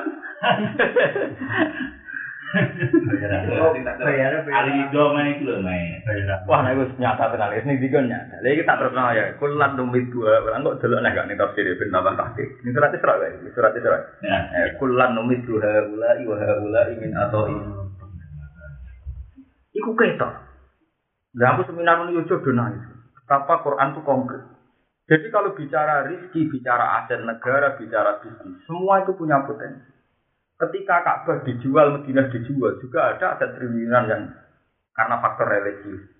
Hari itu main itu main. Wah, nek wis nyata tenan wis ning dikon nyata. Lha iki tak terkenal ya. Kulan numit dua, ora kok delok nek gak ning tafsir ben tambah tahqiq. Ning surat Isra wae, surat Isra. Kulan numit dua ulai wa haula ingin atau ini. Iku ketok. Lah aku seminar ini yo jodoh nangis. Betapa Quran itu konkret. Jadi kalau bicara rizki, bicara aset negara, bicara bisnis, semua itu punya potensi. Ketika Ka'bah dijual, Madinah dijual, juga ada aset triliunan yang karena faktor religius.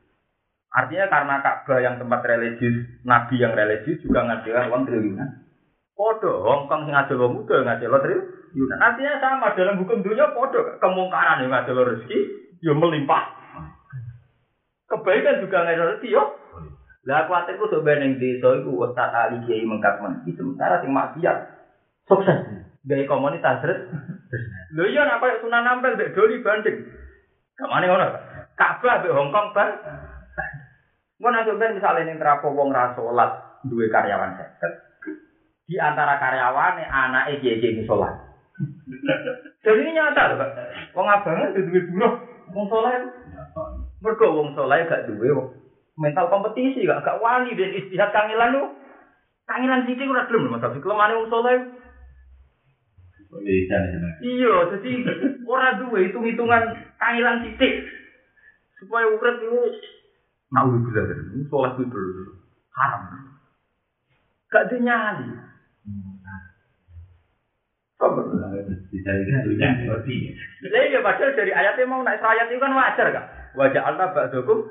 Artinya karena Ka'bah yang tempat religius, Nabi yang religius juga ngadil uang triliunan. Podo, Hongkong sing ngadil uang muda, ngadil triliunan. Artinya sama dalam hukum dunia, podo kemungkaran yang ngadil rezeki, ya melimpah. Kebaikan juga ngadil rezeki, yo lah kuatir ku sebenarnya ning desa iku ustaz ali kiai mengkat men. Sementara sing maksiat sukses. Gawe komunitas terus. Lho iya nak koyo Sunan Ampel mbek Doli banding. Kamane ngono. Ka'bah mbek Hongkong ban. Ngono nek ben misale ning Trapo wong ra salat duwe karyawan seket. Di antara karyawane anake kiai-kiai salat. Jadi ini nyata lho, Pak. Wong abangan duwe buruh, wong saleh. Mergo wong saleh gak duwe mental kompetisi gak gak wani dan istihad kangilan lu. Kangilan sithik ora gelem lho tapi kelemane wong saleh. Iya, jadi ora duwe hitung-hitungan kangilan sithik. Supaya urip itu nak udah bisa dari sholat itu haram. Gak ada nyali Lah iya padahal dari ayatnya mau naik ayat itu kan wajar gak? Wajah Allah ba'dakum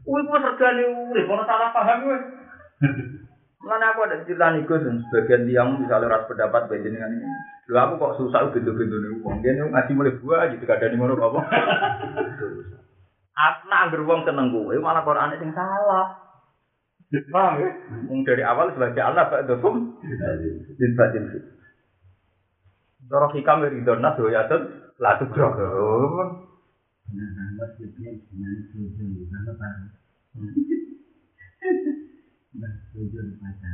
Kuwi ku regane urip, ono salah paham kowe. Mana aku ada cerita nih Gus, sebagian tiang misalnya ras pendapat bagian dengan ini. Lu aku kok susah bintu-bintu nih uang. Dia nih ngaji mulai gua gitu, ada nih mana apa. Aku nak beruang seneng gue, malah Quran yang salah. Paham ya? Dari awal sebagai Allah Pak Dokum, din batin fit. Doro hikam dari donas doyatun, latu 那咱们就变成了就是这里三个班了，那所以就是班长。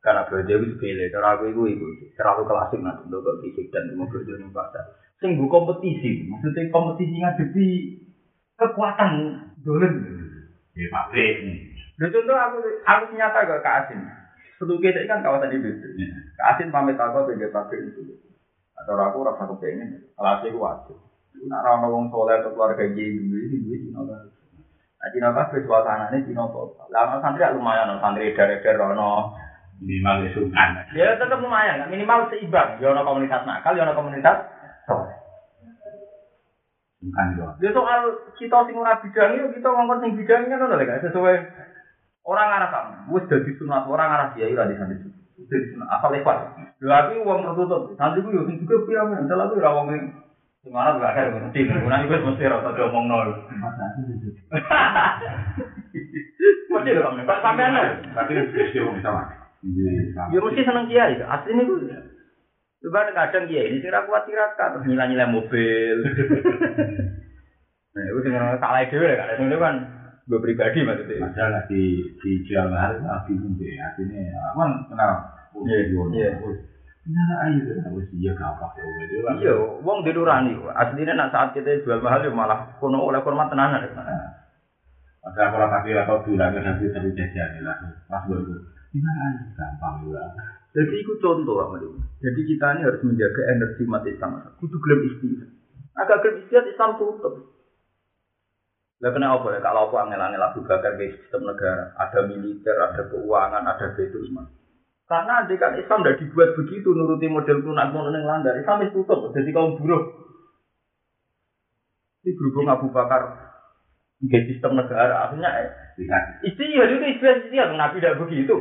Karena belajar itu sepele, cara aku itu ibu, aku klasik nanti untuk ke fisik dan ilmu belajar yang pada. Singgu kompetisi, maksudnya kompetisi ngadepi kekuatan dolen. Ya pak B. contoh aku, aku nyata ke Kak Asin. Setuju kan kawasan ibu itu. Asin pamit aku ke Pak itu. Atau aku rasa kepengen. Aku wajib. Nak ra ono wong soleh atau keluarga iki duwe iki duwe Cina kan. Nah, Cina kabeh suasanane Cina total. Ono santri ya lumayan santri dar-dar ono. minimal ya sungkan. Ya tetap lumayan, minimal seimbang. Ya ono komunitas nakal, ya ono komunitas soleh. Sungkan yo. Ya soal kita sing ora bidang itu kita ngomong sing bidang kan ono lho sesuai orang arah sama. Wis dadi sunat orang arah kiai ra di sana. Dadi sunat asal lepas. Lha aku wong tertutup. Santri ku yo sing juga pirang, salah aku ora wong sing ora gak ada mesti. Ora iku *laughs* mesti aku itu. Mesti kamu. Pak sampean lho. Tapi bisa mah. Iya. Ya mesti seneng kiai. Asline ku Coba kadang kiai ini ra kuat tirakat terus nilai-nilai mobil. *laughs* Nah, itu dengan salah dhewe lho kan. Itu kan gue pribadi maksudnya. Padahal lagi dijual mahal malah bingung deh. Akhirnya aku kan kenal. Oh, Iya, iya. Aja kan. Wis iya gak apa ya. Itu kan. Iya, wong di nurani. Aslinya nak saat kita jual mahal ya malah kono oleh hormat tenanan. Padahal kalau kaki atau bilang nanti tapi jajan lah. Pas gue itu. Gimana aja gampang juga. Jadi itu contoh Madu. Jadi kita ini harus menjaga energi umat Islam. Kudu gelem istihad. Agak gelem istihad Islam tutup. Lah kena apa ya? Kalau apa angel-angel Abu Bakar ke sistem negara, ada militer, ada keuangan, ada betul semua. Karena andai kan Islam tidak dibuat begitu nuruti model tunak mono yang landar, Islam itu tutup. Jadi kaum buruh. Ini berhubung Abu Bakar ke sistem negara, akhirnya eh. Istihad itu istilah istihad, Nabi tidak begitu.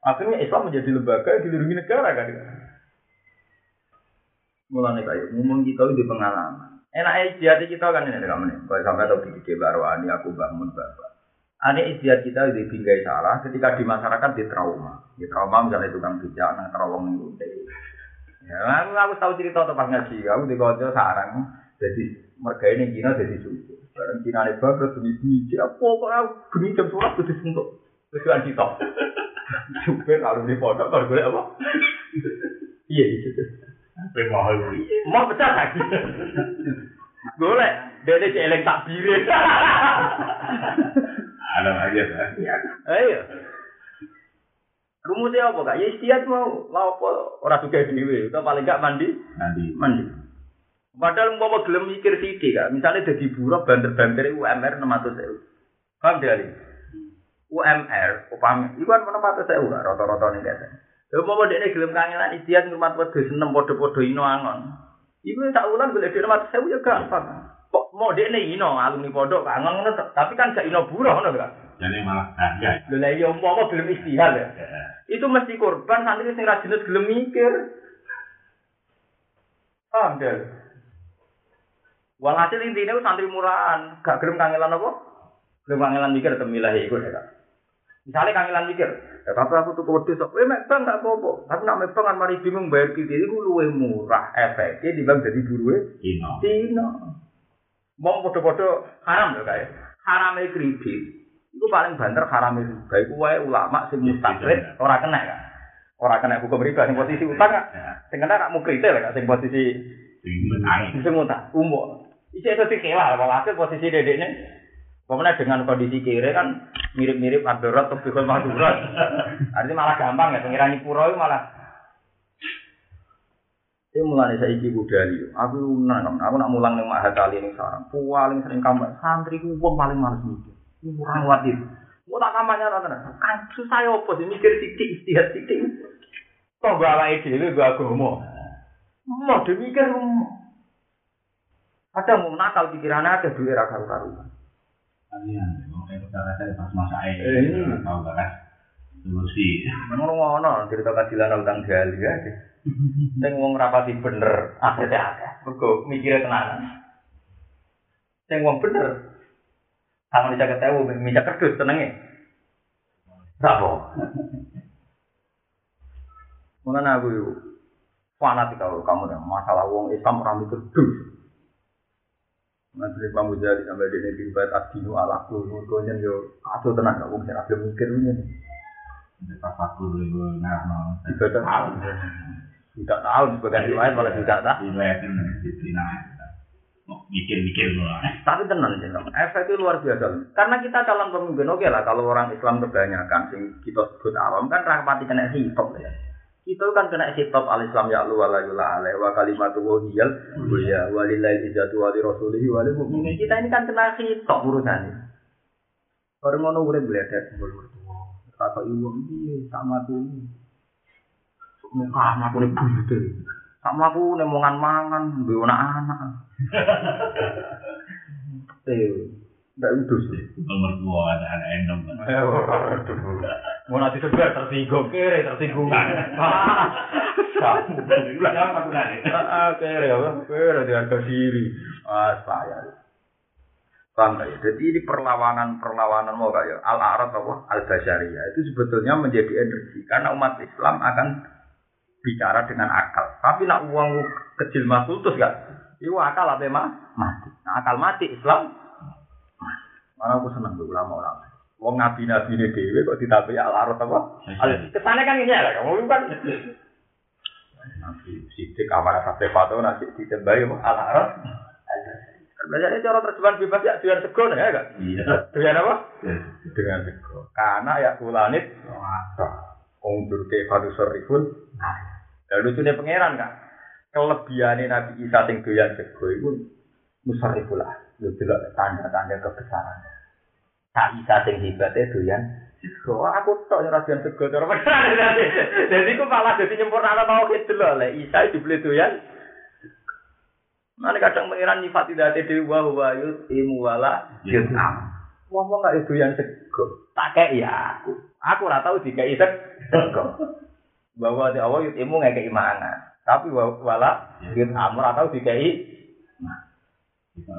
Akhirnya Islam menjadi lembaga yang dilindungi negara kan. Mulanya kayak ngomong kita itu di pengalaman. Enak istihad kita kan ini kamu nih. Kalau sampai tahu di Baru Ani aku bangun bapak. Ane istihad kita di bingkai salah ketika di masyarakat di trauma. Di trauma misalnya tukang bijak, nang terowong udah. Ya, aku, aku tahu cerita tentang ngaji. Aku di kota sarang. Jadi mereka ini Cina jadi suci. Barang Cina ini bagus demi biji. Apa kok aku geni jam sholat kudu sentuh. Terus kan kita. *laughs* Supir kalau di pondok kalau boleh apa? *laughs* Iya itu. Tapi mahal. Mau pecah lagi. Dia ini celeng tak birin. Ada aja kan. Ayo. Rumusnya apa kak? Ya istiadat mau mau apa? Orang juga dewi. Paling gak mandi, Nanti. mandi. Padahal mau gelem mikir sithik kak. Misalnya jadi buruh banter-banter UMR 600 ribu. Paham dia? UMR, upami, itu kan 600 ribu kak, rata-rata nih guys. Lalu mau dia gelem kangenan istiadat ngurmat wedus enam podo-podo ino angon. Iku tak ulang boleh dia 600 ribu ya gampang. Kok mau nih ino alumni pondok kangen ngono, tapi kan gak ino buruh ngono kak. Jadi malah bangga. Lha iya umpama gelem istihad ya. Itu mesti korban santri sing ra jelas gelem mikir. Paham deh. Walhasil intinya santri murahan, gak gelem kangelan apa? Gelem kangelan mikir atau milah iku ya kak. Misalnya kangelan mikir, ya tapi aku tuh kewedus, eh mek bang gak apa-apa. Tapi nak mek bang kan mari bingung bayar kredit itu luwih murah efeknya dibanding jadi buruhe Ino. Dino. Mau podo-podo haram lho kae. Harame kredit. Iku paling banter harame riba. Iku wae ulama sing mustaqrid ora kena kan. Ora kena hukum riba sing posisi utang kan. Sing kena kak mukrite lho kak sing posisi Tinggi angin. sing utang umum. Iki iso dikelah walhasil posisi dedeknya Pokoknya dengan kondisi kiri kan mirip-mirip Abdurrahman atau Bikul Mahdurat. Artinya malah gampang ya, pengirani pura itu malah Ini mulai saya iki budali, aku nang aku nak mulang ning mahal kali ning sarang. Paling sering kamar santri ku paling males mikir. Ini kurang kuat itu. Mau tak kamarnya ora tenan. Kan susah ya opo sih mikir titik istihad titik. Kok gak awake dhewe gak agama. Mau demikir Kadang mau nakal pikirannya ada duit ra tahu gak kan? Solusi. Ngono-ngono cerita kadilan utang gali ya. Sing wong rapati bener, akhirnya akeh. Mergo mikire tenanan. Sing wong bener. Sama bisa ketemu, minta kerdus tenenge. Sapa? Mulane aku fanatik kalau kamu masalah wong Islam ora mikir dus. Nanti Imam Ghazali sampai di negeri buat adinu ala kulur konyen yo aduh tenang gak wong sing ada mikir ini. Pas aku dulu ngarno. Tiga tahun. Tidak tahun sebagai riwayat malah tidak tahu. Riwayatin di Cina. mikir-mikir loh. Tapi tenang sih, efek itu luar biasa. Karena kita calon pemimpin, oke lah kalau orang Islam kebanyakan, sing kita sebut awam kan rahmati kena hitop ya. Kita kan kena hitop al Islam ya lu wala yula alaih wa kalimatu wahiyal ya walillahi ijatu wali rasulihi wali mu'minin. Kita ini kan kena hitop urusannya. Orang ngono urip bledet kumpul mertua. Kata ibu iki sama tuh. Muka aku nih buyute. Sama aku nih mangan-mangan, duwe anak-anak. Eh, ndak udus. Nomor ada anak endong. Mau nanti segar tersinggung kere tersinggung. Kamu. Ah, kere ya, kere di harga diri. Ah, saya. Paham ya? Jadi ini perlawanan-perlawanan mau kayak al-arad apa al-basyariyah itu sebetulnya menjadi energi karena umat Islam akan bicara dengan akal. Tapi nak uang kecil masuk terus gak? Itu akal apa mah? Mati. Nah, akal mati Islam. Mana aku seneng tuh ulama-ulama. Wong nabi-nabi ini dewe kok ditapi al-arad apa? Al Kesannya kan ini ya, kamu kan Nabi sidik amanah sampai patuh nasi ditembai al-arad. Belajarnya cara terjemahan bebas ya dengan sego ya kan? Iya. Dengan apa? Dengan sego. Karena ya kulanit Ungdur ke fadu sorifun. Dan lucunya pangeran kan? Kelebihannya Nabi Isa sing doyan sego itu musariful lah. Lu tanda-tanda kebesaran. Isa sing hebatnya doyan sego. Aku tok ora doyan sego cara. Jadi ku malah jadi nyempurnakno tauhid delok le Isa dibeli doyan Mana kadang mengiran nyifat tidak ada dewi wa wa yut imu wala yutam. Ngomong nggak itu yang sego. Tak kayak ya aku. Aku ora tahu jika itu sego. Bahwa di awal yut imu nggak keimanan. Tapi wa wala yutam ora tahu jika i. Kita lagi masalah Eh berarti yang mana? kedua. Saya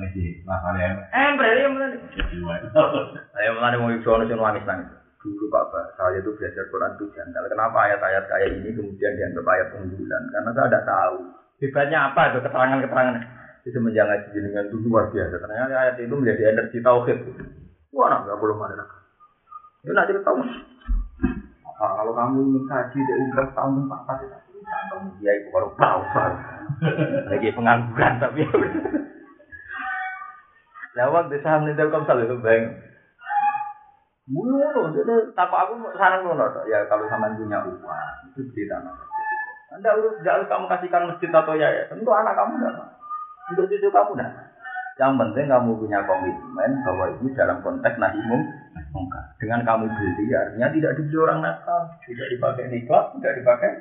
mulai mau ikut orang nangis nangis. Dulu Pak Pak, saya itu belajar Quran itu janggal. Kenapa ayat-ayat kayak ini kemudian dianggap ayat unggulan? Karena saya tidak tahu. Hebatnya apa itu keterangan-keterangan itu menjangan jenengan itu luar biasa. Ternyata ayat itu menjadi energi tauhid. Wah, nak nggak belum ada. Ya nak cerita. Nah, kalau kamu ingin kaji dari umroh tahun empat ya kamu dia itu baru tahu baru. Lagi pengangguran tapi. Lewat di saham nih Telkomsel itu. Mulu, jadi tanpa aku saran lu ya kalau sama punya uang itu beli tanah. Anda urus, harus kamu kasihkan masjid atau yayasan. Tentu anak kamu enggak. Untuk cucu kamu enggak. Yang penting kamu punya komitmen bahwa ini dalam konteks nahimum Dengan kamu beli, artinya tidak dibeli orang nakal, tidak dipakai nikah, tidak dipakai.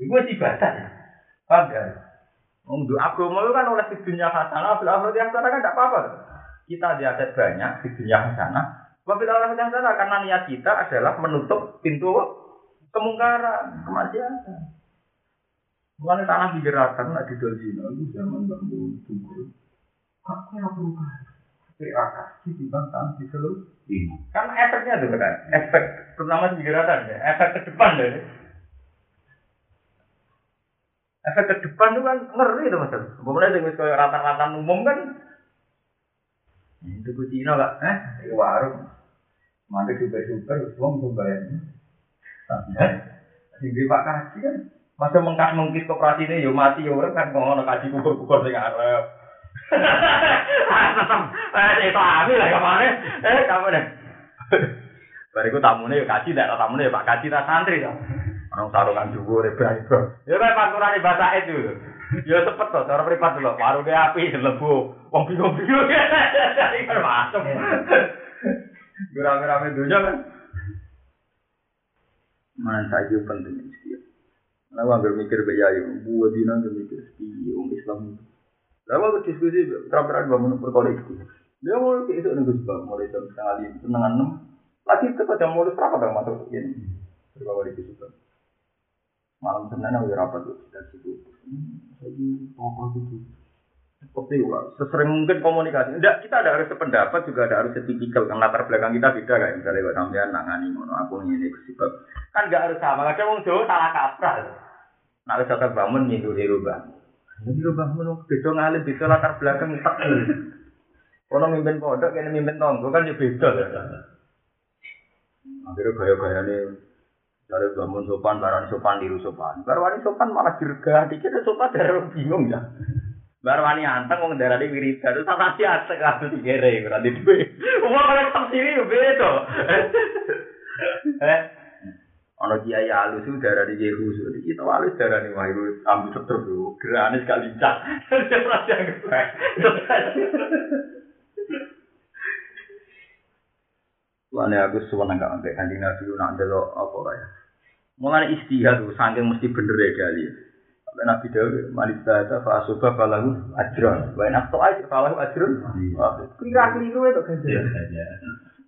Itu ibadah ya. Paham ya? Untuk agama itu kan oleh di dunia hasanah, akhirat yang sana kan tidak apa-apa. Kita di aset banyak di dunia hasanah. Wabil yang sana karena niat kita adalah menutup pintu kemungkaran, kemaksiatan. Mulane tanah digerakan nak didol zina itu zaman tunggu. Kok ora berubah? Di bantang di seluruh Kan efeknya tuh kan, efek terutama digerakan ya, efek ke depan deh. Efek ke depan itu kan ngeri tuh mas. Kemudian dengan kayak rata-rata umum kan, itu ke Cina lah, eh, di warung, mana juga super, semua mau bayarnya. Sing Pak Kaji kan masa mengkas mengkis koperasi ini yo mati yo orang kan ngono kaji kukur kukur sing arep. Tetep eh itu ami lah kemana? Eh kamu deh. Bariku tamune yo kaji ndak tamune Pak Kaji ta santri to. Orang sarungan dhuwur bro. Ya kan panturane bahasa itu. Ya cepet to cara privat dulu. Warunge api lebu. Wong bingung-bingung. Masuk. Rame-rame dunia kan. Mana saja penting sih. Nah, nggak mikir bayi, buat dina nggak mikir sih, orang Islam. Lalu aku diskusi terang-terang bangun berkoleksi. Dia mau ke itu nunggu sebab mulai jam setengah lima, setengah enam. Lagi tepat jam mulai berapa dong masuk ini? Berkoleksi juga. Malam senin aku rapat tuh dari situ. Lagi apa itu? Seperti itu Sesering mungkin komunikasi. Enggak, kita ada harus sependapat juga ada harus setipikal. Karena latar belakang kita beda kayak misalnya kalau sampean nangani ngono aku ini sebab kan enggak harus sama. Kadang wong Jawa salah kaprah. Nah, wis tetep bangun nyindu di rubah. Ini rubah menung beda ngalim beda latar belakang tak. Kalau mimpin pondok, kene mimpin tonggo kan ya beda ya. Akhirnya gaya-gaya nih dari bangun sopan, barang sopan, diru sopan. Barang sopan malah dirga, dikira sopan dari bingung ya. Barwani anteng wong darani wiridan terus tak anteng kabeh dikere berarti duwe. Wong kaya tafsiri yo beda. Eh. Ana kiai alus itu darani Yehu, kita alus darani Wahyu ambil setruk yo gerane sekali cak. Ora dianggap. Lane aku suweneng gak ambek kanjeng Nabi nak ndelok apa ora ya. Mulane istihad tuh saking mesti bener ya kali. Sampai Nabi Dawud malik data fa asuba balahu ajron. Wa enak to aja balahu ajron. Kira keliru itu kan.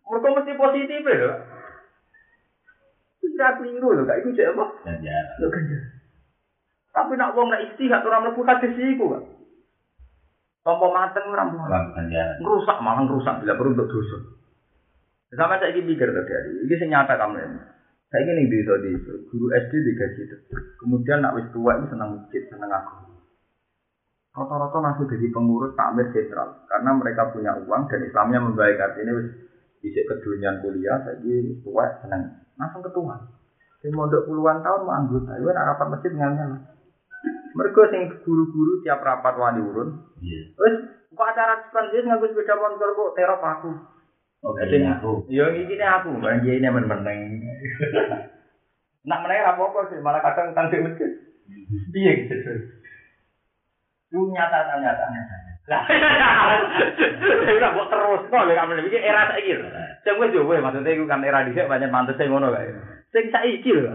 Mereka mesti positif ya. Kira keliru lho, gak iku cek apa? Lho kan. Tapi nak wong nek istihad ora mlebu hadis iku kan. Tompo mateng ora mlebu. Ngerusak malah ngerusak bila perlu untuk dosa. Sama saya ini mikir tadi, ini sing nyata kamu ini. Saya ini di di guru SD digaji tetap. Kemudian nak wis tua itu senang masjid, senang aku. Rata-rata langsung jadi pengurus takmir sentral karena mereka punya uang dan Islamnya membaik artinya wis bisa kedunian kuliah, jadi tua senang langsung ketua. Saya mondok puluhan tahun mau anggota, itu rapat masjid nggak Mereka sing guru-guru tiap rapat wali urun. Iya. Terus kok acara nggak sepeda motor kok terop aku. Oke, aku. Yo iki ne aku, barang kiai ini meneng. *laughs* Nak meneng apa-apa sih, malah kadang tanding masjid. Piye gitu. Itu nyata nyata nyata. Lah, *laughs* ora kok terus kok lek kamen iki era saiki lho. Sing wis yo wis maksudnya iku kan era dhisik pancen pantes sing ngono kae. Sing saiki lho.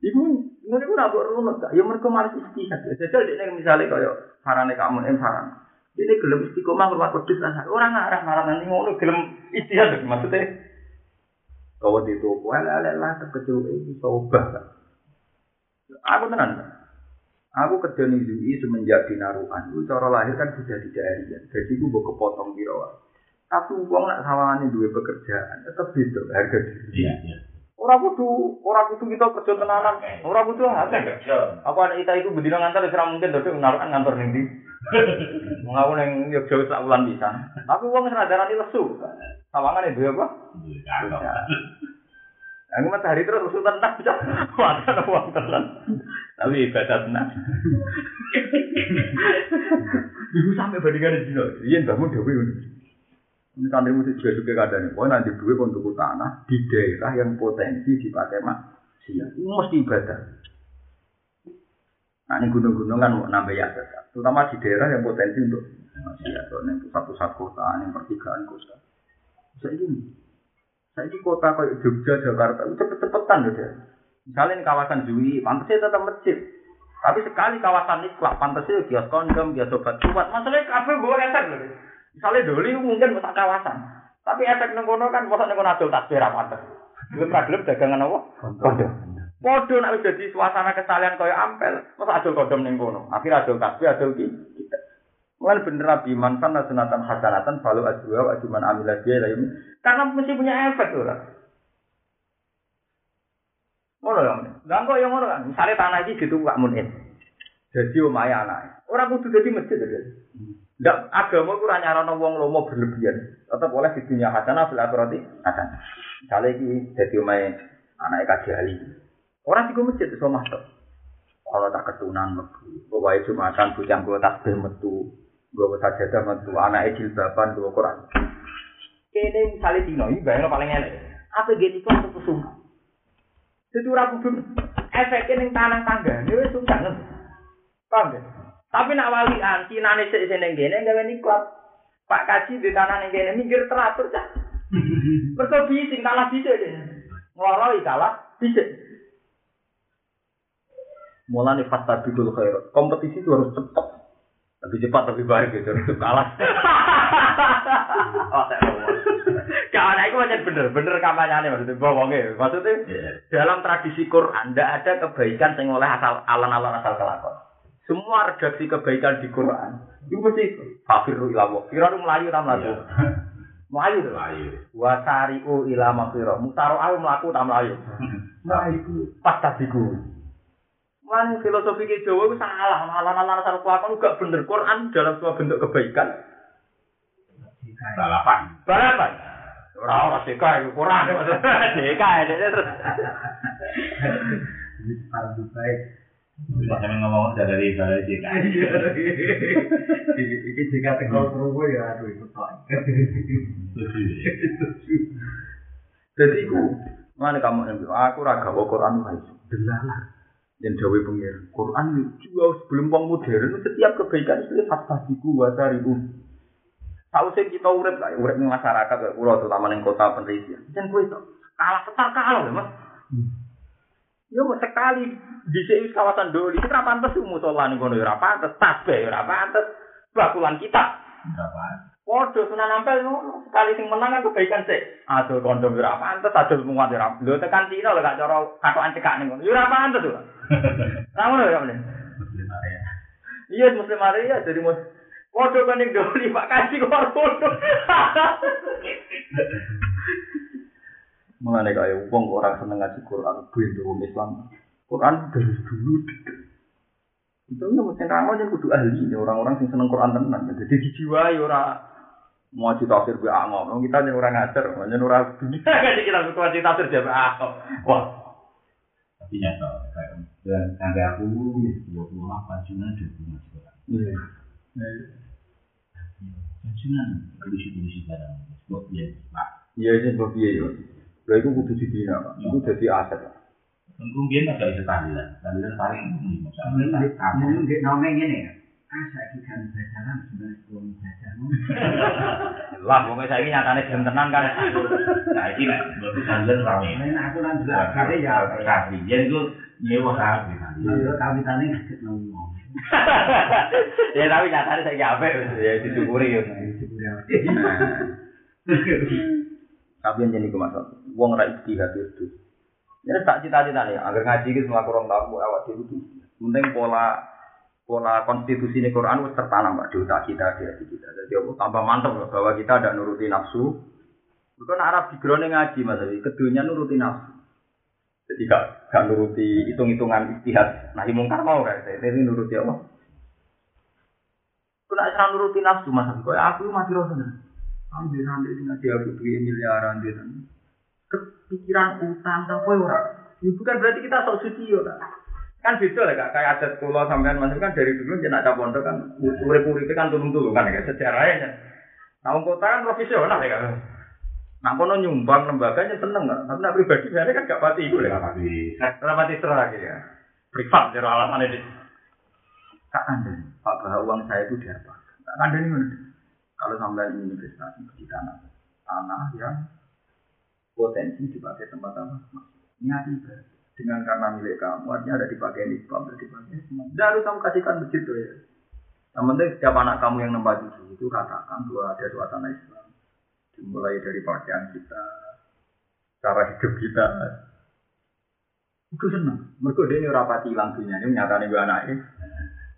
Iku iku ora mbok runut? Ya mergo males istihad. Jajal dekne misale kaya sarane kamu em saran. Ini gelem istiqomah ngurmat wedhus lah. Ora ngarah marah nanti ngono gelem istihad maksudnya. Kau di toko ala lah terkejut ini coba. Aku tenan. Aku kerja nih UI semenjak di Naruhan. Itu cara lahir kan sudah di daerah. Jadi gue mau kepotong di Tapi uang nak sawangan dua pekerjaan tetap gitu harga diri. Iya, iya. Ora kudu, ora kudu kita kerja tenanan. Ora kudu hati. Aku anak kita itu bedino ngantar wis mungkin tapi naruh ngantor ning ndi. *laughs* Wong aku ning Yogyakarta sak wulan bisa. Tapi wong wis radarani lesu. Sawangane duwe apa? Aku matahari terus lesu tenan bisa. Wadah wong tenan. Tapi ibadah tenan. *laughs* Ibu sampai bandingan di sini. Iya, bangun dewi. Ini santri musik juga juga kadang nih, nanti duit untuk tanah di daerah yang potensi dipakai maksiat. Ini mesti ibadah. Nah ini gunung-gunung kan nambah ya terutama di daerah yang potensi untuk maksiat. Soalnya pusat-pusat kota, yang pertigaan kota. Saya ini, saya ini kota kayak Jogja, Jakarta, cepet-cepetan udah. Misalnya ini kawasan Jui, pantasnya tetap masjid. Tapi sekali kawasan ini, pantasnya kios kondom, kios obat kuat. Masalahnya kafe gue efek loh. Misalnya doli mungkin besar kawasan. Tapi efek nengkono kan masa nengkono adol tasbih ra pantes. Gelem ra gelem dagangan apa? Kondom. Podo nek wis dadi suasana kesalian kaya ampel, masa adol kondom ning kono. Akhir adol tasbih adol ki. Mulai bener Nabi mantan sunatan hasanatan balu ajwa wa cuman amilah dia lain. Karena mesti punya efek loh. Ngono ya. Lah kok yang ngono kan. Misale tanah iki gitu gak munin. Jadi omahe anake. Ora kudu dadi masjid. Ndak agama ku ora nyarano wong lomo berlebihan. Tetap boleh di dunia hasanah fil akhirati hasanah. Misale iki dadi omahe anake kaji ali. Ora digo masjid iso masuk. Kalau tak ketunan bawa jumatan bujang gue tasbih metu, gue sajadah metu, anak jilbaban gue Quran. Kene misalnya dino, ini bayangnya paling enak. Apa gini kok kesungguh? Jadi orang kudu efeknya yang tanah tangga, ini wes sungkan. Paham? Tapi nak walian, Cina nih sih sini gini, nggak ini kuat. Pak Kaji di tanah nih gini, minggir teratur cah. *laughs* Mereka bising, kalah bisa deh. Ngeloroi kalah, bisa. Mulai nih fakta bidul khair. Kompetisi itu harus cepat. Lebih cepat, lebih baik gitu. Harus kalah. *laughs* oh, Kawan aku macam bener, bener kampanye maksudnya bohongnya. Maksudnya dalam tradisi Quran, tidak ada kebaikan yang oleh asal alan-alan asal kelakon. Semua redaksi kebaikan di Quran itu mesti fafiru ilawo. Kira melayu tak melayu. Melayu tuh. Melayu. Wasariu ila *laughs* mafiro. Mutaro ayu melaku tak melayu. *laughs* Melayu. Pas tadiku. Mulane filosofi ke Jawa itu salah, malah-malah asal kelakon gak bener. Quran dalam sebuah bentuk kebaikan. Balapan. Balapan. Ora ora seka iku Quran. *laughs* Seka terus. Jadi sekarang baik. Bisa sampe ngomong dari dari JK. Iki jika tegal kerungu ya aduh itu. Setuju. Jadi iku, mana kamu yang bilang, aku raga bawa Quran guys. Delalah. Yang dawe pengir. Quran juga sebelum wong modern, setiap kebaikan itu fasadiku wasariku. Tahu sih kita urip lah, urip di masyarakat, kayak pulau terutama di kota penelitian. Dan gue itu kalah setar kalah ya mas. Ya mau sekali di sini kawasan doli, itu apa pantas tuh musola nih kono ya pantas, tasbih ya pantas, bakulan kita. Waduh, sunan nampel ngono. Sekali sing menang kan kebaikan sih. Aduh, kondom ora pantes, aduh muat ora. Lho tekan Cina lho gak cara katokan cekak ning ngono. Ya ora pantes lho. *laughs* Ra ngono ya, Mas. Muslim area. Iya, Muslim Maria jadi mus. Waduh kan ning doli Pak Kaji kok waduh. *laughs* Mulane kaya wong kok ora seneng ngaji Quran, ben wong Islam. Quran dari dulu itu nggak mesti kamu yang kudu ahli orang-orang yang seneng Quran tenan. Jadi dijiwai ora mau cerita tafsir gue angom, kita nih orang ngajar, hanya orang dunia kan kita butuh cerita tafsir dia angom. Wah, Tapi nyata, dan sampai aku dua puluh delapan Junan dua puluh masih kurang. iya. Junan polisi-polisi barang. Buat dia pak. Iya sih iya yo. Lha iku kudu dibina, Pak. Iku dadi aset. Engko biyen ada iso tandilan. Tandilan paling umum iso. Amun nek nome ngene ya. Asa iki kan bacaan sebenarnya kuwi bacaanmu. *laughs* Lah wong saiki nyatane jam tenan kan. Nah iki nek mbok tandilan rame. Nek aku lan dhewe ya kan biyen ku nyewa kabeh kan. Nyewa kabeh nang. *laughs* Ya tapi nyatane saiki apik ya disyukuri ya. Disyukuri. *laughs* yang jadi maksud, wong ra istihad itu. Ya tak cita-cita nih, agar ngaji itu melakukan orang tahu awak itu. Penting pola pola konstitusi ini Quran wis tertanam Pak, di otak kita di hati kita. Jadi aku tambah mantap loh bahwa kita ada nuruti nafsu. Bukan Arab di ngaji mas, keduanya nuruti nafsu. Jadi gak, gak nuruti hitung-hitungan istihad. Nah, mungkar mau kan? Ini nuruti apa? Kena nuruti nafsu mas, kok aku mati Ambil sampai sing ngaji aku duit miliaran dia Kepikiran utang tak apa ora. Ini bukan berarti kita sok suci ya Kan beda lah kak, kayak adat kulo sampean mas kan dari dulu jenak cap pondok kan urip urip kan turun turun kan kayak sejarahnya. Nah, wong kota kan profesional ya kan. Nah, kono nyumbang lembaganya seneng nggak? Tapi nak pribadi saya kan gak pati itu ya. Tapi Nah, pati lagi ya. Privat jadi alasan ini. Kak Anda, Pak Bahwa uang saya itu diapa? Kak Anda ini mana? Kalau sampai ingin investasi di tanah, tanah yang potensi dipakai tempat apa? Niat. Dengan karena milik kamu, artinya ada dipakai nisbah, ada dipakai semua. Tidak harus kamu kasihkan begitu ya. Yang penting setiap anak kamu yang nembak cucu itu katakan bahwa ada suasana Islam. Dimulai dari pakaian kita, cara hidup kita. Itu seneng. Mereka dia ini rapati dunia ini nyatanya gue anaknya.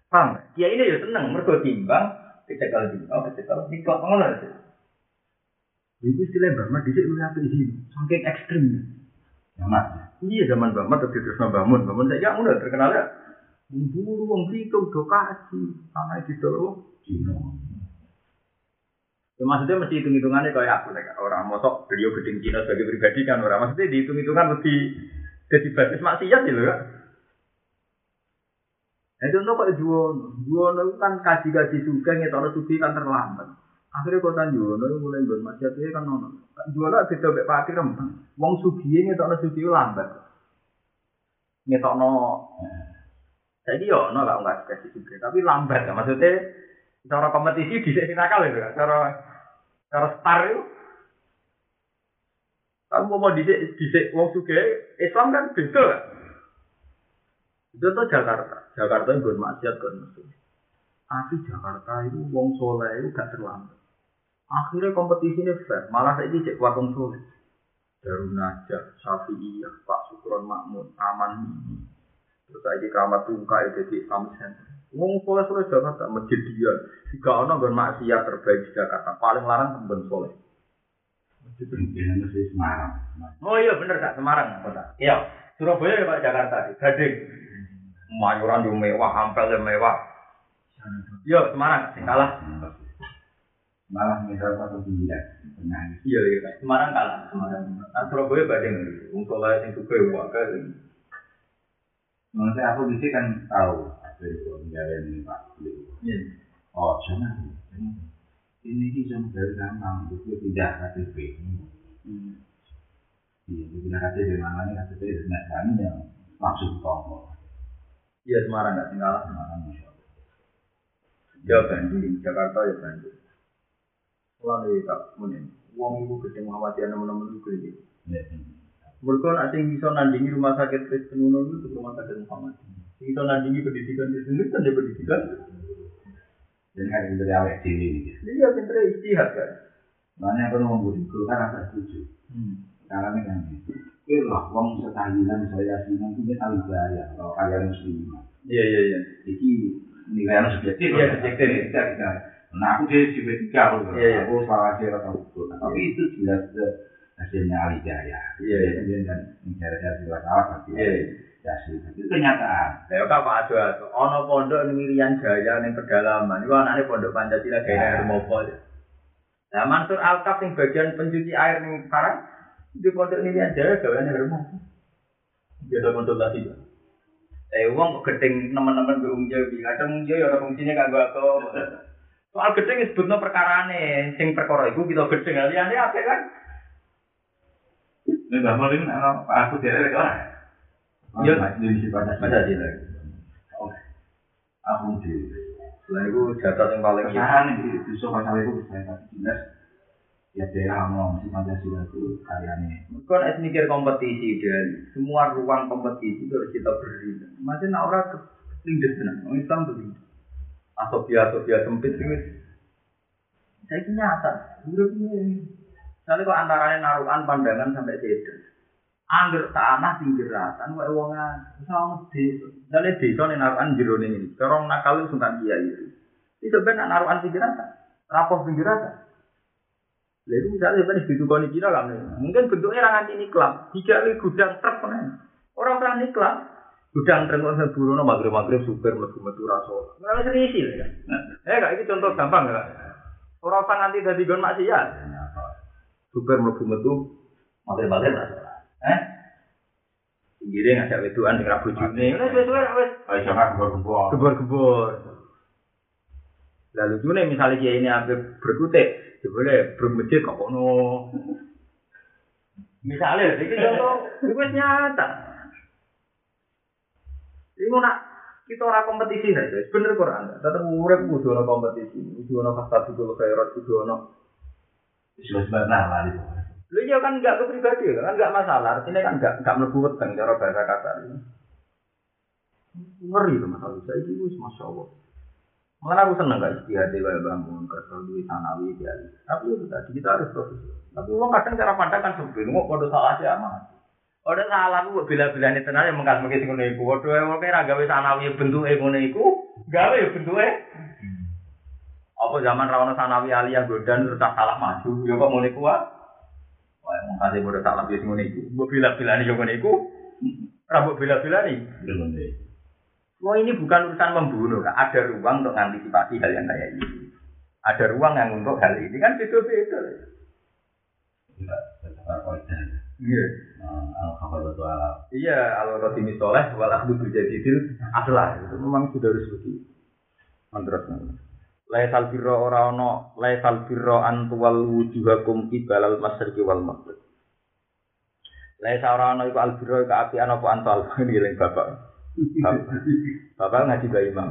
Paham? Dia ini ya seneng. Mereka timbang, kecekal timbang, kecekal timbang, ngono sih. Itu istilah Bama di sini apa sih? Saking ekstrimnya. Jamat. Iya zaman Bama tapi terus bangun, bangun saja udah terkenal ya. Buru wong Blitung do kaji, gitu loh. Cino. Ya, maksudnya mesti hitung-hitungannya kayak aku lah. Orang mosok beliau gedeng Cina sebagai pribadi kan orang. Maksudnya dihitung-hitungan lebih jadi basis maksiat gitu kan. Nah contoh kok Juwono, Juwono itu kan kaji-kaji suka ngetokno suki kan terlambat. Akhirnya kota Juwono itu mulai bermaksiat itu kan nono. Juwono beda mek pakir rempeng. Wong sugi ngetokno suki itu lambat. Ngetokno Jadi yo ono lah nggak kasih suki, tapi lambat ya maksudnya. Cara kompetisi sini nakal itu kan. Cara cara star itu. Kamu mau di di wong suge Islam kan beda. Itu tuh Jakarta. Jakarta itu maksiat kan mesti. Tapi Jakarta itu wong soleh itu gak terlambat. Akhirnya kompetisi ini fair. Malah saya cek kuat wong soleh. Darun Najah, Syafi'iyah, Pak Sukron Makmun, Aman Mini. Terus saya keramat tungkai jadi Islamic Center. Wong soleh soleh Jakarta masjid dia. Jika orang gon maksiat terbaik di Jakarta, paling larang temben soleh. Dengan masih Semarang. Oh iya bener kak Semarang kota. Iya Surabaya ya Pak Jakarta di Gading. Mayuran yang mewah, ampel yang mewah. Iya Semarang kalah. Malah misal satu sembilan. Iya iya. Semarang kalah. Semarang. Nah Surabaya Gading. Wong soleh sing suka kan. Menurut saya aku di kan tahu dari penjara ini Pak. Iya. Oh, jangan. Ini bisa dari gampang, itu tidak KTP. Iya, itu tidak KTP, mana KTP itu kami yang langsung tongkol. Iya Semarang nggak tinggal Semarang. Ya Bandung, Jakarta ya Bandung. Mulai tak mungkin. Uang ibu gede Muhammadiyah teman-teman itu gede. Iya, Mereka nak sing bisa nandingi rumah sakit Kristen Uno itu rumah sakit Muhammad. Sing bisa nandingi pendidikan di sini kan dia pendidikan. Jadi kan itu dari awet sini gitu. Iya pinter istihad kan. Makanya aku ngomong guru kan rasa setuju. Karena ini kan gitu. Itu lah, uang setahinan saya sini itu tahu gaya kalau kalian muslim. Iya iya iya. Jadi nilai subjektif. Iya, subjektif. Kita. Nah aku dia subjektif aku. Iya, iya. Aku salah sih atau betul. Tapi itu jelas eh, hasilnya ahli jaya. Iya, iya. Dia kan mencari saya jelas salah tapi Iya. ya. Itu kenyataan. Ya kak Pak Ado Ado, ono pondok ning Irian Jaya ning pedalaman. Iku anaknya pondok Pancasila gawe air mopo. Nah Mansur Alkaf sing bagian pencuci air ning Parang di pondok gawe air mopo. Dia ada konsultasi. Eh wong kok gedeng teman-teman unjo iki. Kadang unjo ya ora fungsine kanggo apa. Soal gedeng disebutno perkarane, sing perkara iku kita gedeng liyane akeh kan. Ini Mbak Molin, aku tidak ada orang. Iya. di sini pada Pancasila. Aku di Lah iku jatah sing paling perusahaan di di sofa saya itu tapi jelas ya daerah ngomong si Pancasila itu karyanya Kau harus mikir kompetisi dan semua ruang kompetisi itu harus kita beri. Masih nak orang kelindes benar. Orang Islam begitu. Asobia asobia sempit itu. Saya ini nyata. Udah ini. Nanti kok antaranya naruhan pandangan sampai sedang. Angger tanah pinggiratan, kok wongan, sama desa. Dari desa nih naruhan jero ini. Corong nakal itu sungkan kiai itu. Itu benar naruhan pinggiratan, rapoh pinggiratan. Lalu misalnya sebenarnya di tukang Cina kan, mungkin bentuknya orang anti niklam, tiga kali gudang truk kan, orang orang niklam, gudang truk orang buruh no maghrib maghrib super metu metu raso, nggak serius sih kan, eh kak ini contoh gampang kan, orang orang anti dari gon maksiat, super metu metu maghrib maghrib raso, eh, Gini ngajak weduan dengan rabu juni, wes wes wes wes, Ayo jangan gebor-gebor gebor-gebor. Lalu juga misalnya dia ini hampir berkutik, ya boleh bermasjid kok kono. Misalnya, ini contoh, wis nyata. Ini mau nak kita orang kompetisi saja, bener Quran. Tetap urip kudu ana kompetisi, kudu ana fastabiqul khairat, kudu ana sudah sebentar lah itu Lu iya kan enggak ke pribadi kan enggak masalah, artinya kan enggak enggak mlebu weteng cara bahasa kasar ini. Ngeri masalah saya itu wis masya Allah. Mengenai aku seneng gak istihad kayak bangun kerja duit sanawi dia. Tapi itu tadi kita harus profesional. Tapi uang kadang cara pandang kan sempit. Mau kode salah sih aman. Kode salah aku bila-bila ini tenar yang mengkas mengkis ngono iku. Kode yang kira gawe sanawi bentuk ngono iku, gawe bentuknya. Apa zaman rawana sanawi aliyah godan terus salah maju, ya kok ngono iku ah. Wah, mau kasih bodoh salah wis ngono iku. Mbok bila-bila ini ngono iku. Rambut bila-bila nih. Wah ini bukan urusan membunuh, Kak. ada ruang untuk mengantisipasi hal yang kayak ini. Ada ruang yang untuk hal ini kan beda-beda. Iya. al khabar itu ala Iya, kalau roti misoleh, wal ahdu bujadidil adalah itu memang sudah harus begitu. Mantras Laisal birro ora ono, laisal birro antuwal wujuhakum ibalal masyriqi wal maghrib. Laisa ora iku al birro iku apian apa antal *laughs* bapak. Bapak, ngaji Mbak Imam.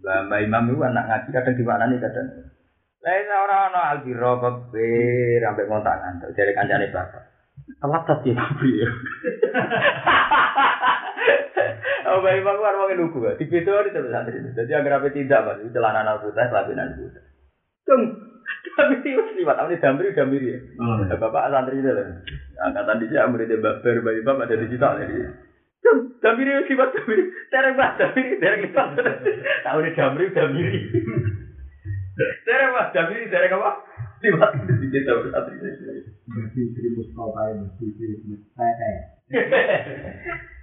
Mbak Mbak Imam itu anak ngaji kadang di mana nih kadang. Laisa ora ono al birro kebir sampai kontangan. Dari kancane bapak. Telat tadi ya. Oh, bayi bangku harus pakai lugu ya. Di video ini terus santri. Jadi agar apa tidak mas, itu celana anak putih, lapisan putih. Tung, tapi itu seliwat. Tapi damri damri ya. Bapak santri itu lah. Angkatan di sini amri dia baper bayi bapak ada di situ damri itu seliwat damri. Tereng mas damri, tereng kita. Tahu nih damri damri. Tereng mas damri, tereng apa? Seliwat di situ santri. Berarti seribu setahun kayak berarti seribu kayak.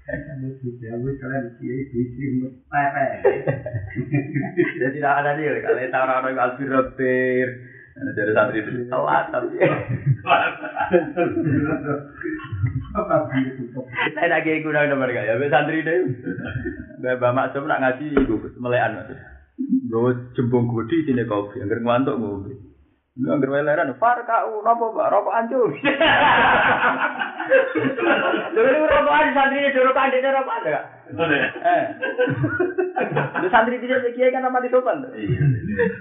Kamu sudah kalian kiai bisi mustahil. Jadi tidak ada nih, kalau tahu orang orang albir robir, jadi santri itu telat tapi. Saya nak kiai kuno nomor gak ya, Mbak santri deh. Mbak Mbak Maksum nak ngaji iku melekan mas. Gue jembung gudi sini kopi, angker ngantuk ngombe. Lu angker weleran, far kau nopo pak, rokok ancur. *laughs* Dulu rokok ancur santri ini dulu kan dia rokok ada gak? Eh, lu santri dia kiai kan nama di sopan.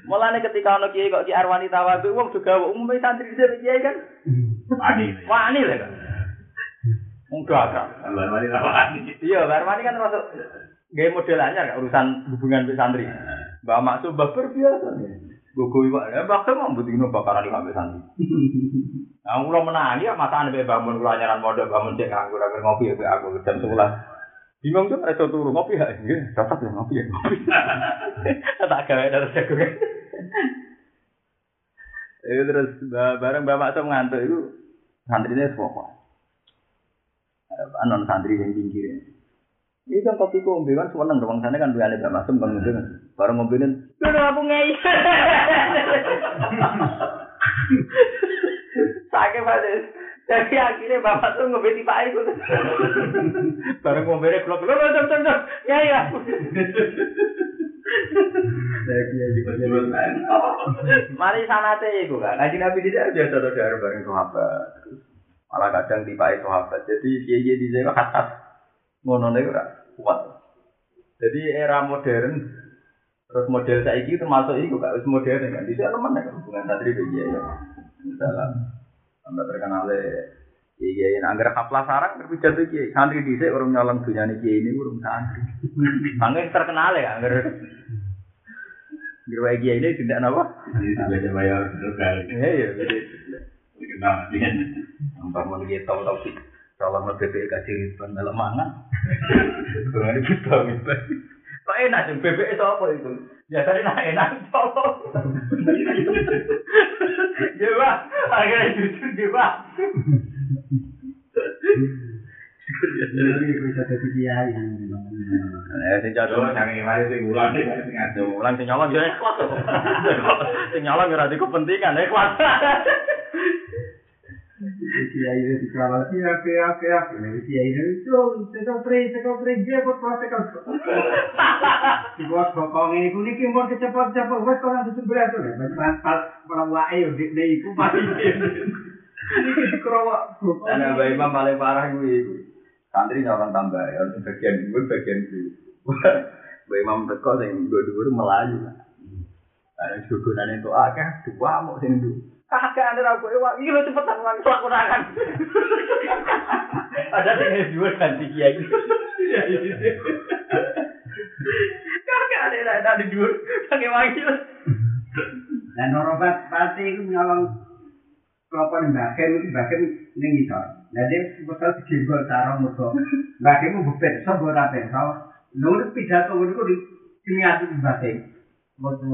Mulane ketika ono kiai kok ki Arwani tawadhu wong juga umumnya santri dia kiai kan Wani. wani lah kan. Enggak kan. Kalau wani? Iya, Arwani kan termasuk gaya model anyar urusan hubungan santri. Mbak Maksud baper biasa. Gogo iwak, ya Maksud mau butuhin bakaran di santri. *laughs* Nah, kula menangi ya masakan be bangun kula anyaran modal bangun cek nganggur agar ngopi ya aku jam 11. Bingung tuh iso turu ngopi ya. Iya, cocok ya ngopi ya. Ngopi. *laughs* Tak gawe terus aku. Itu terus ba- bareng Mbak Maksud ngantuk itu santrinya semua. Anon santri yang pinggir. Ini kan kopi ngombe kan seneng dong sana kan dua Mbak Masem kan Baru ngombenin, Dulu aku ngeyel. Sake pak Jadi akhirnya bapak tuh ngebeti pak itu. Baru ngombenin, lho lho ngeyel. Dulu aku ngeyel. Mari sana teh ibu kan. Nanti nabi tidak ada satu darah bareng sahabat. Malah kadang tiba itu sahabat. Jadi dia dia di sini kata ngono nih kuat. Jadi era modern terus model saiki termasuk iku gak wis modern kan. Dhisik nemen kan hubungan santri be kiai. Misalnya anda terkenal Kiai kiai nah, anggar haflah sarang berbicara tuh kiai santri dhisik urung nyolong dunyane kiai ini urung santri. *laughs* Angger terkenal ya angger. Angger kiai ini tidak apa? Ini sudah bayar berkali. Iya iya. jadi Kenal dia. Mbak mau dia tahu tahu sih. Kalau mau BPK kasih dalam mangan. *laughs* Kurang ini kita gitu. Kok enak sih BPK itu apa itu? Biasanya enak enak apa? Ya pak, akhirnya jujur dia pak. Sing jatuh. Kalau yang ini sih ulang deh, sing ngaco. Ulang sing nyolong ya ikhlas. *laughs* Sing nyolong ya ora di kepentingan ikhlas. Jadi ayo di kawal sih, oke oke oke. Nanti si ayo itu, saya kau pergi, saya kau pergi, dia kau pergi, saya kau pergi. Si bos kau kau ini kuni kimbor kecepat cepat, wes kau nanti sembuh atau nih? Mas mas pas pernah wa ayo di di itu mati. Ini kerawa. Dan yang baik mah paling parah gue itu. Santri nyolong tambah, orang sebagian gue bagian sih. Baik mah mereka yang dua-dua melaju. Ada akeh, dua mau sendiri. kagak ada aku, ewa ini lo cepetan ulang selang kunangan *laughs* ada yang lebih buat ganti kia kagak ada yang ada di jur kagak wangil dan orang pasti itu nyolong kelopon yang bagian itu bagian ini ngisor dan dia sebetulnya di jembol sarong itu bagian itu berbeda, berbeda Nur pidato itu di sini aku dibatik, waktu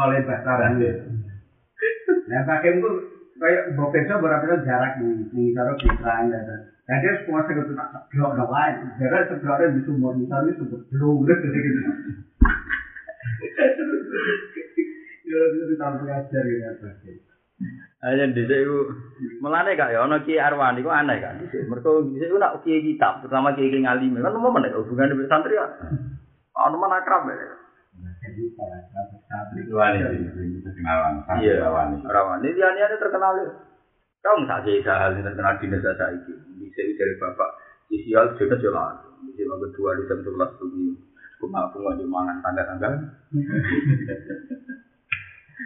kalian bahasa Inggris. Nah, pakai mungkin kaya mbok pisau berapa itu jarak nih, nih taruh pisang dan dan. Dan dia semua segera tuh nak blok dong lain. Jadi segera ada di sumur nih, tapi itu belum udah gitu. Ya, itu tuh tampil aja ya, pasti. Ayo dhisik iku melane gak ya ana Ki Arwan iku aneh kan. Mergo dhisik iku nak Ki kitab, pertama Ki ngalim kan lumayan nek hubungane santri kan. Ono mana akrab ya. Iya. Arwani dia terkenal ya. Kau nggak kiai sahal yang terkenal di desa saiki. Dhisik dari bapak Isial sudah jelas. Dhisik yang kedua di jam 11 pagi. Bunga-bunga di mangan tangga-tangga.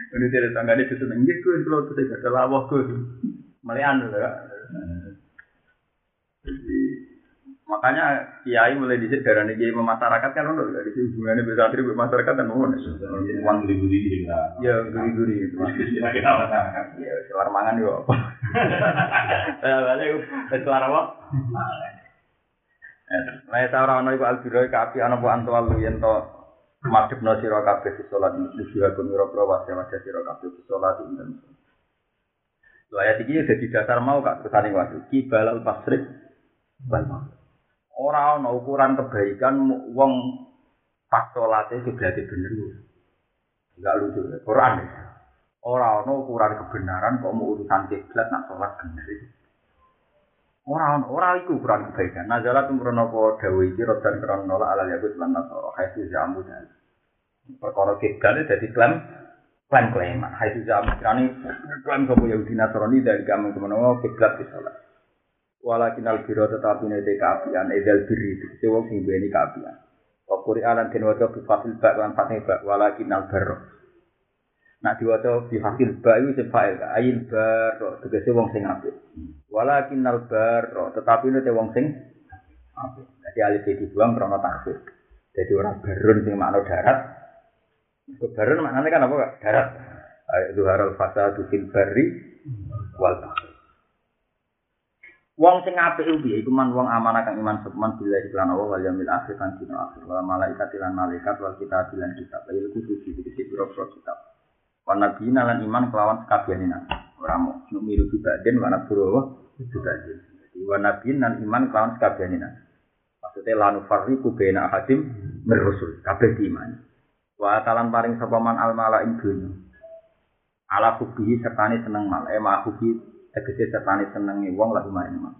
Ini dari tangga ini diseneng gitu, kalau terus ada lawah gue. Melian. Jadi Makanya kiai mulai disit darah kiai masyarakat kan untuk dari sini hubungannya bisa atribut masyarakat dan mohon. Uang guri-guri Ya guri-guri itu. Kita Ya selar mangan juga. *laughs* Ya balik selar apa? Nah saya orang noy kual juga kapi anak buan tua lu yang to masuk no siro kapi di sholat di sholat gunung robro wasya wasya siro kapi di sholat ini. Lah ya tiga jadi dasar mau kak kesana waktu kibalal pasrik. Bantu. Ora ana ukuran kebaikan wong pas salate berarti bener. Enggak lucu. Quran ya. Ora ana ukuran kebenaran kok mau urusan kiblat nak salat bener itu. Ora ora iku ukuran kebaikan. Nazalat umrono apa dawuh iki rodan krono nolak ala yahud lan nasara. Haitsu jamu dan perkara kidal dadi klaim klaim klaim. Haitsu jamu krani klaim sapa Yahudi Nasrani dari kamu kemono kiblat di salat. Walakin al biro tetapi nete kaapian edal biri itu wong sing duweni kaapian. Wa Qur'an den waca bi fasil ba lan fatih ba walakin al. Nak diwaca bi fasil ba iku sing fa'il ayin barro tegese wong sing apik. Walakin al barro tetapi nete wong sing apik. Dadi alif dibuang krana taksir. Jadi orang barun sing makna darat. Barun maknanya kan apa? Kak? Darat. Zuharal fasadu fil barri wal bahri. Wong sing apik piye iku man wong amanah kang iman sepeman bila iklan Allah wal yaumil akhir kan dina akhir wal malaikat lan malaikat wal kitab lan kitab ayo kudu iki pira-pira kitab. Wan nabi lan iman kelawan sekabehane nabi. Ora mau nu miru den wana pura juga den. Jadi wan nabi lan iman kelawan sekabehane nabi. Maksudnya lanu farriku bena hadim merusul kabeh diimani. Wa talan paring sapa man al mala ing dunya. Ala kubihi sertane seneng mal, eh ma kubihi tegese setane senenge wong lagi main mah.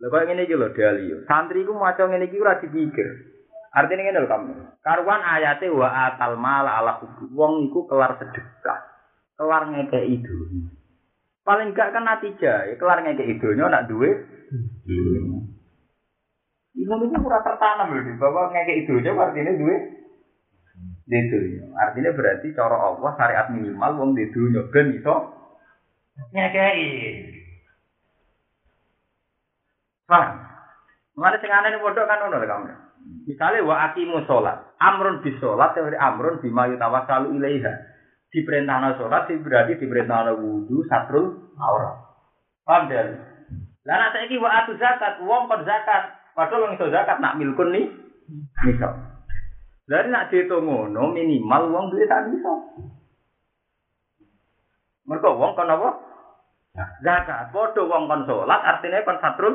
Lha kok ngene iki lho Dali. Santri ku maca ngene iki ora dipikir. Artinya ngene lho kamu. Karuan ayate wa atal mal ala hubu. Wong iku kelar sedekah. Kelar ngekeki dunya. Paling gak kan natija, ya kelar ngekeki dunya nak duwe. Iku niku ora tertanam lho, bahwa ngekeki dunya artinya duwe. Itu Artinya berarti cara Allah syariat minimal wong di dunya ben iso nyekei. Paham? Mulane sing aneh padha kan ngono kamu. Misale wa aqimu sholat, amrun bis sholat, teori amrun bima yutawassalu ilaiha. Diperintahna sholat, berarti diperintahna wudu, satrul aurat. Paham dan? Lah nek saiki wa atu zakat, wong kon zakat, padahal wong iso zakat nak milkun nih. Misal. Lah nek diitung ngono minimal wong duwe sak iso. Mergo wong kon apa? Zakat. Padha wong kon salat artine kon satrul.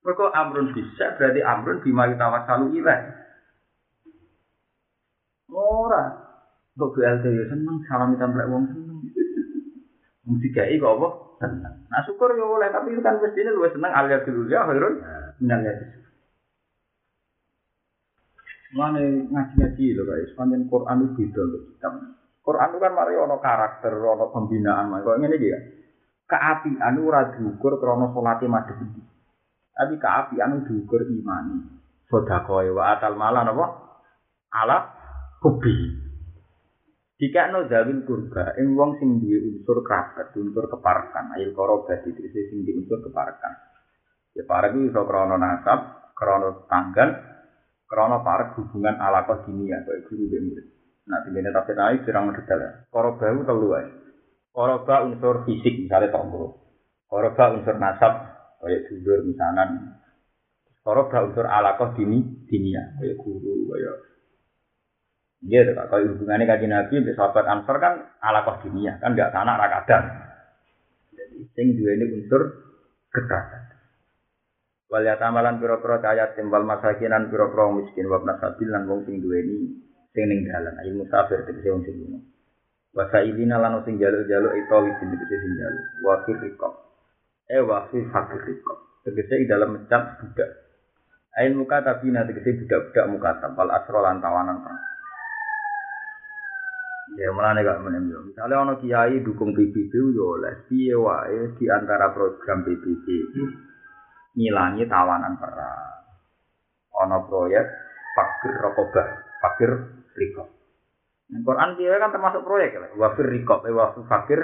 Mergo amrun bisa berarti amrun bima tawassalu ilaih. Ora. Kok BLT ya seneng salam templek wong seneng. Wong dikai kok apa? Seneng. Nah syukur ya boleh tapi itu kan mestine luwih seneng alias dulu ya khairun minal yadis. Mana ngaji-ngaji lho guys, pancen Quran itu beda lho kitab. Quran itu kan mari ono karakter, ono pembinaan, kok ngene iki ya. Keapian ora diukur krana salate madhep iki. Tapi keapian diukur imani. Sedekah wa atal malan apa? Ala hubi. Jika no zawil kurba, ing wong sing duwe unsur kerabat, unsur keparakan, ayil korobat itu sing di unsur keparakan. Ya para itu iso krono nasab, krono tanggal, krono parek hubungan ala dunia, kayak guru dan murid. Nah, di sini tapi naik sirang detail ya. Koroba itu telu ya. Koroba unsur fisik misalnya tombol. Koroba unsur nasab kayak dulur misalnya. Koroba unsur alakoh dini dinia kayak guru kayak Iya, yeah, kalau hubungannya kaji nabi, sahabat ansor kan alakoh dinia kan nggak tanah rakadan. Jadi, sing dua ini unsur kekerasan. Wal yatamalan pira-pira ayat timbal masakinan pira-pira miskin wa nasabil lan wong sing duwe ini sing ning dalan ayo musafir tegese wong sing lunga wa sailina lan sing jaluk-jaluk itu wis tegese sing jaluk. Wa firqo eh wa firqo tegese ing dalam mencap budak. Ayo muka tapi nanti budak-budak muka tapal asro lan tawanan perang Ya mulane gak menem yo. Misale ana kiai dukung PBB yo oleh. Piye wae di antara program PBB ngilangi tawanan perang. Ana proyek fakir rokobah, fakir rikob. Nah, Quran dia kan termasuk proyek lah. Wafir rikob, eh wafir fakir.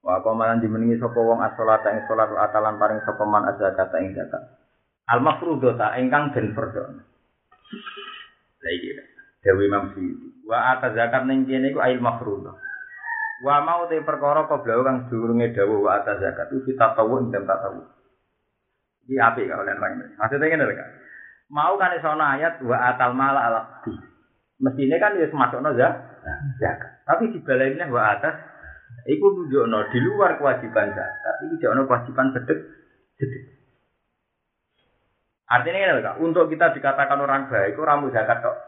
Wa komalan dimeningi sapa wong as-salata ing salat atalan paring sapa man az-zakat ing zakat. Al mafrudata ingkang den fardhu. Lah iki Dewi Imam Syuuti. Wa ata zakat ning kene iku ail mafruḍah. Wa mau te perkara koblau kang durunge dawuh wa ata zakat itu kita tahu ing tak tahu. Iki apik kok oleh orang Maksudnya ngene lho kan mau kan iso ayat wa atal mala ala Mestine kan wis masukno ya. Zakat. Tapi dibalainnya wa atas iku nunjukno di luar kewajiban zakat, iki jono kewajiban sedek sedek. Artinya ini kan, untuk kita dikatakan orang baik, itu ramu zakat kok.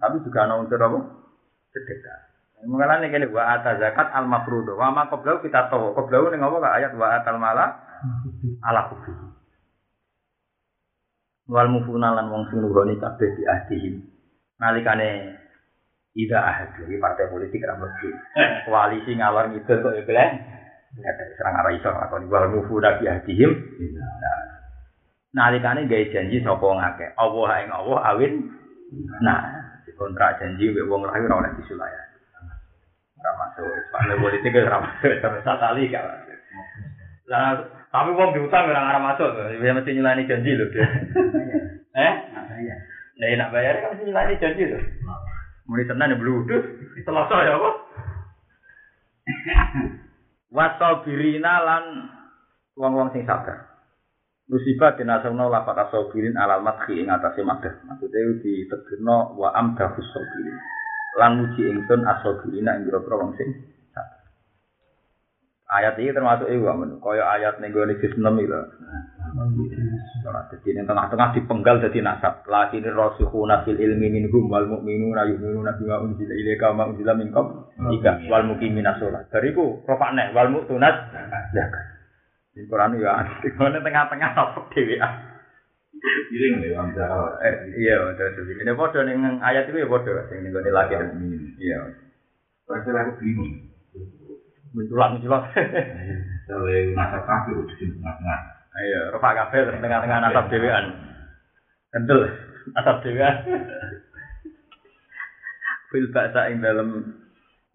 Tapi juga ada unsur apa? Sedekah. Mengalami kene wa ata zakat al mafruḍ. Wa ma qablau kita tahu. Qablau ning apa ayat wa atal mala ala kufi. Wal mufuna lan wong sing nuruni kabeh di ahdihim. Nalikane ida ahad lagi partai politik ra mlebu. Koalisi ngalor ngidul kok ya belen. Ya serang arah iso lakoni wal mufuna bi ahdihim. Nalikane gawe janji sapa ngake. Allah ing Allah awin. Nah, kontrak janji mbek wong lahir ora oleh disulaya. Ora masuk. Partai politik ora masuk. Terus gak masuk. Lah, tapi wong diutang ora ngarep masuk. Ya mesti nyulani janji lho. dia. *laughs* eh? Saya. Lah ya nak bayar kan mesti nyulani janji lho. Muni tenan ya bludus. Selasa ya apa? *laughs* Wasabirina lan wong-wong sing sabar. Musibah dinasawna lafat asabirin alal madhi ing atase madah. Maksudnya ditegirno wa amdahus sabirin. Lan muji ingsun asabirina ing pira-pira wong sing. Ayat ini termasuk iku amun kaya ayat ning gone juz 6 iki lho. Ora dadi ning tengah-tengah dipenggal dadi nasab. Lakin rasikhuna fil ilmi minhum wal mu'minuna yu'minuna bima unzila ilaika wa ma unzila min qabl. Ika wal muqimina sholat. Bariku rofakne wal mu'tunat zakat. Di Quran ya antik. Ngene tengah-tengah dhewean. Piring lho wong Jawa. Eh, iya, terus ini padha ning ayat itu ya padha sing gone lagi. Iya. Pasal aku bingung. Menculak-menculak. *laughs* Soale nasab kabeh udah di tengah-tengah. Iya, rofak kabeh terus tengah-tengah nasab dhewean. Kendel nasab dhewean. *laughs* Fil ba'sa ing dalam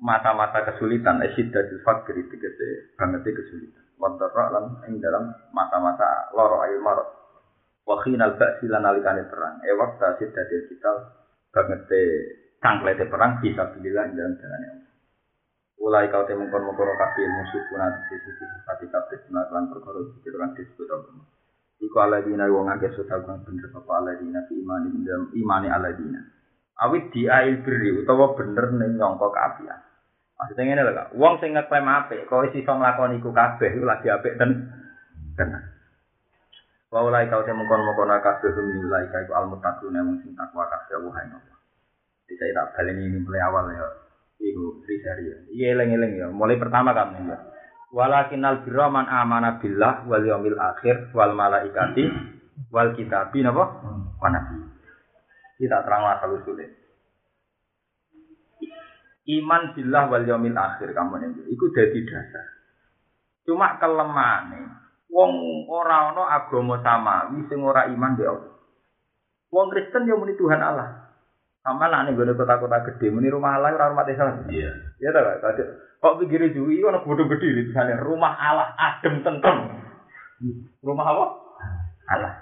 mata-mata kesulitan esidadil fakir tegese banget kesulitan. Wadara lan ing dalam mata-mata loro ayu marot. Wa khinal ba'si lan nalikane perang. E waktu sidadil kita banget cangklete perang bisa ing dalam jalan Allah. Ulai kau temu kon mengkono kabeh musuh punat sisi sisi pati kabeh sunat lan perkara pikir lan disebut apa. Iku aladina wong akeh sudah kang bener apa aladina fi imani dalam imani aladina. Awit diail beri utawa bener ning nyangka kaapian. Maksudnya ngene lho Kak, wong sing ngeklaim apik kok wis iso nglakoni iku kabeh iku lagi apik ten tenan. Wa ulai kau temu kon mengkono kabeh humilai iku almuttaqun yang sing takwa kabeh Allah ing Allah. Jadi saya tak baleni ini mulai awal ya. Iku kriteria. Iya eleng-eleng ya. Mulai pertama kamu ya. Walakinal birra man amana billah wal yaumil akhir wal malaikati wal kitabi napa? Wa nabi. Kita terang asal usulnya. Iman billah wal yaumil akhir kamu nih. Iku dadi dasar. Cuma kelemahane wong ora ana agama samawi sing ora iman Allah. Wong Kristen yo muni Tuhan Allah. Sama lah nih gue kota-kota gede, muni rumah Allah ora rumah desa. Iya. Iya tak kak? Kok pikir juwi ono bodoh gede di sana rumah Allah adem tentrem. Rumah apa? Allah.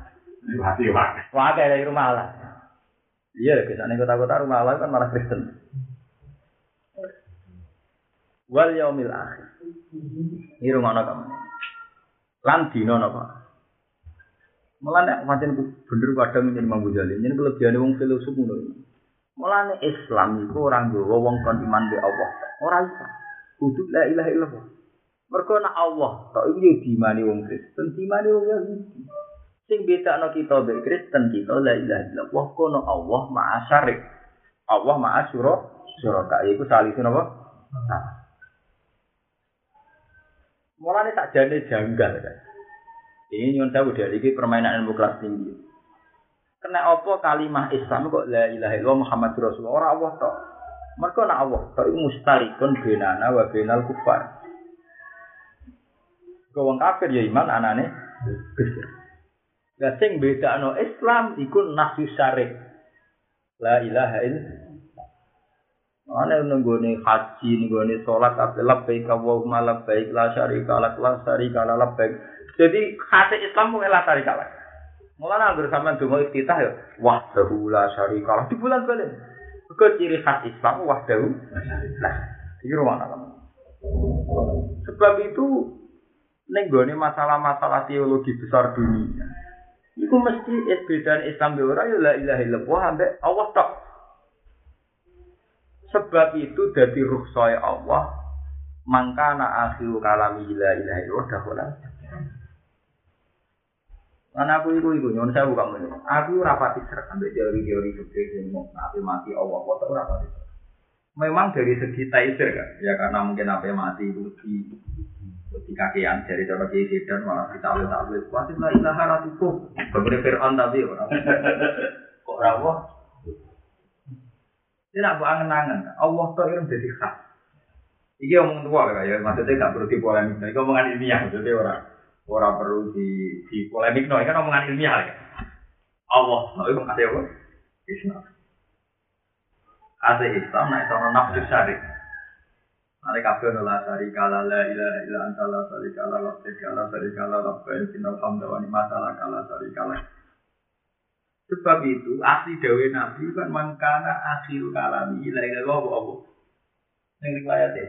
Hati. Wah kayak dari rumah Allah. Iya, ke sana kota-kota rumah Allah kan malah Kristen. Wal yaumil akhir. Ini rumah kamu? Lan dino apa? Malah nek pancen bener kadang menjadi Imam Ghazali, ini kelebihan wong filosof ngono. Mulane Islam iku ora nggawa wong kon iman be Allah. Ora iso. Kudu la ilaha illallah. Mergo nek Allah tok iku yo dimani wong Kristen, dimani wong Yahudi. Sing bedakno kita be Kristen kita la ilaha illallah kono Allah maha syarik. Allah maha syura syuraka iku salisun apa? Nah. Mulane tak jane janggal kan. Ini nyuwun sewu dari ini permainan ilmu kelas tinggi. Kena apa kalimah Islam kok la ilaha illallah Muhammad Rasulullah ora Allah tok. Mergo nek Allah tok iku mustarikun benana wa benal kufar. Kau wong kafir ya iman anane. Lah sing bedakno Islam iku nafsu syarik. La ilaha illallah. Ana nenggone haji, nenggone salat kabeh labbaik Allahumma labbaik la syarika lak la syarika la labbaik. Jadi khas Islam mung la syarika lak. Mulane anggere sampean donga iftitah ya wahdahu la syarika lah di bulan balen. Kok ciri khas Islam wahdahu la. Iki rumah kamu. Sebab itu nenggone masalah-masalah teologi besar dunia. Iku mesti bedaan Islam be ora ya la ilaha ambek Allah tok. Sebab itu dari ruh saya Allah mangkana akhiru kalami la ilaha illallah dahola. Karena aku itu itu nyon saya bukan menurut. Aku rapati serak sampai teori-teori fikih yang mau nabi mati Allah kok tak rapati. memang dari segi taisir kan, ya karena mungkin yang mati itu di di kakian dari cara kiai dan malah kita tahu tahu pasti lah ilaha ratuku berbeda Fir'aun tapi orang kok rawa tidak buat angen-angen Allah tuh yang jadi khas. Iki omong tua ya, maksudnya gak perlu dipolemik. Ini omongan ilmiah, maksudnya orang orang perlu di di polemik. No, ini kan omongan ilmiah ya. Allah, itu kasih apa? Islam. Kasih Islam, nah itu nafsu syarif. Nanti kabeh la syarika la la ilaha illa anta la syarika la la syarika la syarika la rabbil innal hamda wa ni'mata la kala syarika la. Sebab itu asli dawe Nabi kan mangkana akhir kalami la ilaha Allah. Ning riwayat e.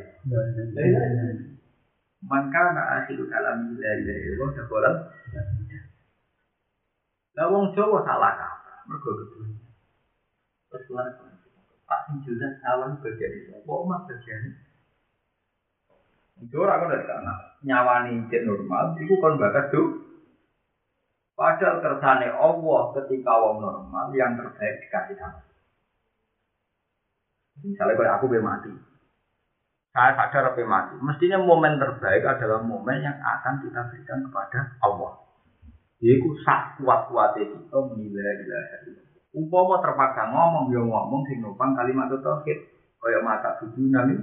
Mangkana akhir kalami la ilaha illallah dakhala. Lah wong Jawa salah kaprah, mergo kedunya. Terus keluar Pak awan bagian itu, apa bagian itu orang kan dari sana nyawani cek normal, itu kan bakat tuh. Padahal kersane Allah ketika wong normal yang terbaik dikasih sama. Misalnya kalau aku be mati, saya sadar apa mati. Mestinya momen terbaik adalah momen yang akan kita berikan kepada Allah. Yaitu sak kuat kuatnya kita menilai ilaha Umpama terpaksa ngomong ya ngomong sing numpang kalimat tauhid kaya mata tujuh nami.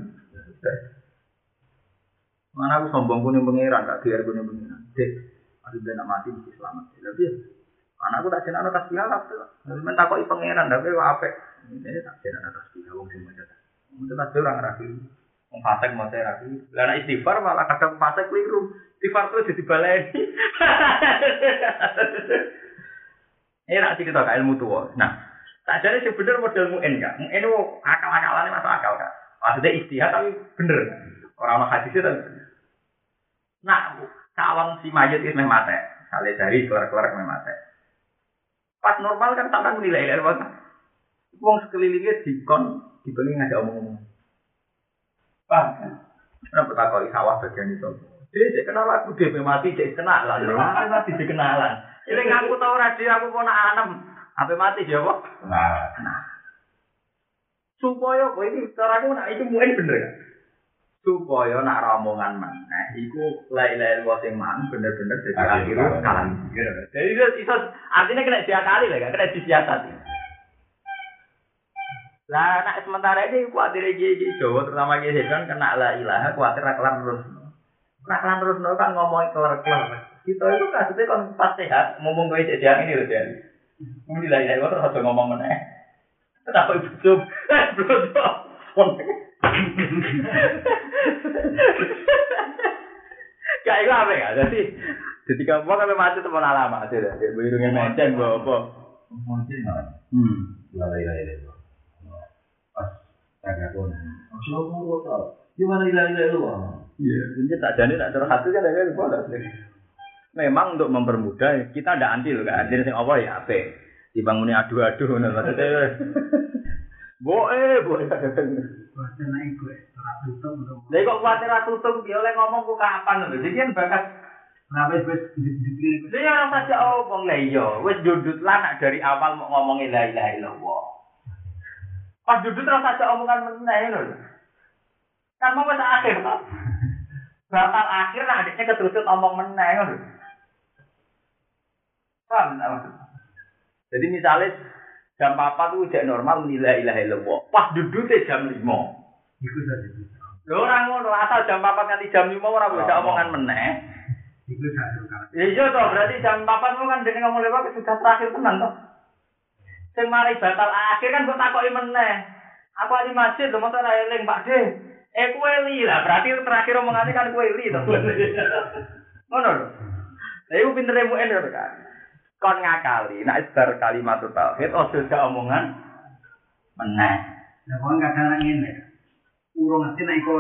Mana aku sombong punya pangeran, tak biar punya pangeran. Dek, aku nak mati mesti selamat. Tapi anakku tak jenaka kasih halal tuh. Minta kok pangeran, tapi apa? Ini tak jenaka kasih halal sing macam itu. Itu tak orang rapi. Fasik mau saya rapi. Lah istighfar malah kadang fasik keliru. Istighfar tuh jadi baleni. Ini *laughs* nak cerita ke ilmu tua. Nah, tak jadi sebenarnya model mu'en kak. Mu'en itu akal-akalannya masuk akal kak. Maksudnya istihad tapi bener. Orang-orang hadisnya tapi bener. Nah, calon si mayat itu memang mati. Kali dari keluar-keluar memang. Pas normal kan tak menilai ilmu. Wong sekelilingnya dikon dibeli ngajak omong-omong. Paham kan? Kenapa tak kali sawah bagian itu? Jadi kenal aku dia mati, jadi kenalan. Mati dikenalan. Ini ngaku tau radio aku kok nak anem. Apa mati jawab? Nah, Nah. Supaya kok ini cara aku nak itu mungkin bener kan? Supaya nak rombongan mana, iku lai-lai luas yang man bener-bener jadi Akhir akhir kalan. Jadi itu artinya kena diakali lah kan, kena disiasati. Lah nak sementara ini kuatir gigi Jawa terutama gigi kan kena la ilaha kuatir kelar terus. Nak kelar terus no kan ngomongin kelar-kelar. Kita itu kasusnya kan pas sehat ngomong gue jadi ini loh jadi. Kemudian la ilaha terus harus ngomong mana? Kenapa ibu sum? Kayak itu apa ya? Jadi ketika mau kami mati teman lama aja deh. Birungnya menceng gue apa? lah. Hmm. Lalai. Pas kagak pun. Masya Allah. Gimana lalai lalai lu? Iya, ini tak jadi tak terus hati kan ada boleh. Memang untuk mempermudah kita ada anti loh kan. Jadi sing apa ya apa? Dibangunin adu-adu ngono maksudnya. Boe, boe. Ora. Lah kok kuwatir ra tutup ya oleh ngomong ku kapan lho. Jadi kan bakat Kenapa wis dikira Dia orang saja omong lah iya, wis dudut lah nak dari awal mau ngomongin la ilaha illallah. Pas dudut terus saja omongan meneh lho. Kan mau wis akhir Pak. Bakal akhir lah adiknya keterusut omong meneh lho. Paham tak maksudnya? Jadi misalnya jam 4 tuh udah normal menilai ilaha illallah. Pas duduknya jam 5. iku saja. Lho ora ngono, asal jam 4 nganti jam 5 ora bisa omongan meneh. Iku kan. Ya iya toh, berarti jam 8 mu kan dene ngomong lewat sudah terakhir tenan toh. Sing mari batal akhir kan kok takoki meneh. Aku ali masjid lho masa ora eling Pak De. Eh kowe li lah, berarti terakhir omongane kan kowe li toh. Ngono lho. Lah iku pintere mu lho kan. Kon ngakali, nek bar kalimat tauhid ojo gak omongan meneh. Lah kok kadang ngene. Urung ngerti nek iku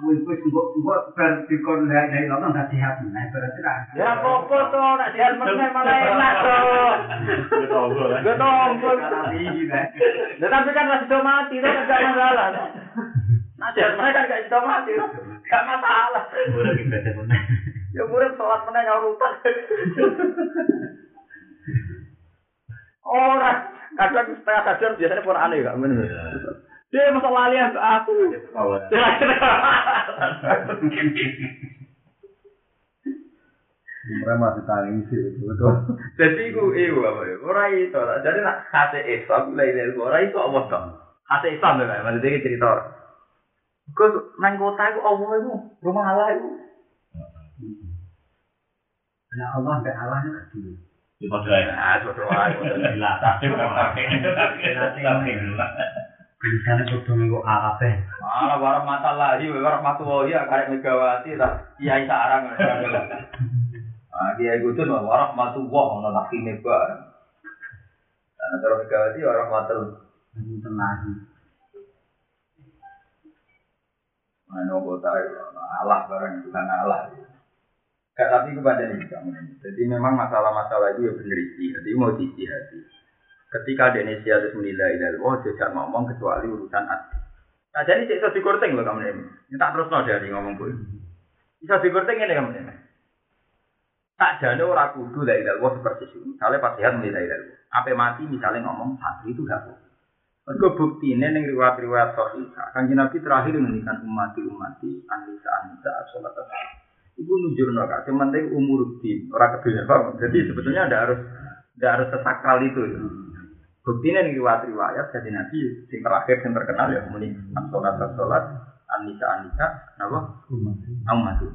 wis kok kan dikon lek nek lho nang dadi hak meneh berarti ra. Ya popo to nek dihal meneh malah enak to. Betong to. Betong. Tapi kan wis do mati to gak masalah. Nah, dihal meneh kan gak do mati to. Gak masalah. Murah ibadah meneh. Ya murah salat meneh nyaur. Ora, kadang setengah kadang biasanya pun aneh, kok. Bener. Dia masa lalian ke aku. Mereka masih tanya ini sih, betul. Jadi aku eh, ibu apa ya? Orang itu, jadi nak kata Islam lain dari orang itu apa dong? Kata Islam enggak, maksudnya kita cerita. Kau nang kota aku Allah itu, rumah Allah itu. Ya Allah, sampai Allah itu kecil. Ya, betul. Ya, betul. Ya, betul. Ya, betul. Ya, betul. Biasanya kudu minggu Arabnya. Malah warah mata lagi, warah mata wali, karek Megawati, tak kiai sarang. Ah, kiai gue tuh warah mata wah, nona kini bareng. Karena terus Megawati warah mata Tenang. mana kota Allah bareng bukan Allah. Gak tapi kepada ini kamu. Jadi memang masalah-masalah itu ya benar isi. Jadi mau diisi hati. Ketika Indonesia harus menilai dari oh tidak ngomong kecuali urusan hati. Nah jadi iso dikorting loh kamu ini. Ini tak terus no dari ngomong pun. Bisa dikorting ini kamu ini. Tak jadi orang kudu dari dalam seperti itu. Misalnya pas sehat menilai dari Apa mati misalnya ngomong santri itu gak boleh. Mereka bukti ini yang riwayat-riwayat sahihah. Kanji Nabi terakhir menghentikan umati-umati anisa anisa sholat Ibu nunjuk kak, cuman penting umur di orang paham? Jadi sebetulnya ada harus ada harus sesakral itu. Ya. Bukti ini yang riwayat-riwayat jadi Nabi yang terakhir yang terkenal ya muni sholat sholat anisa anisa apa umati.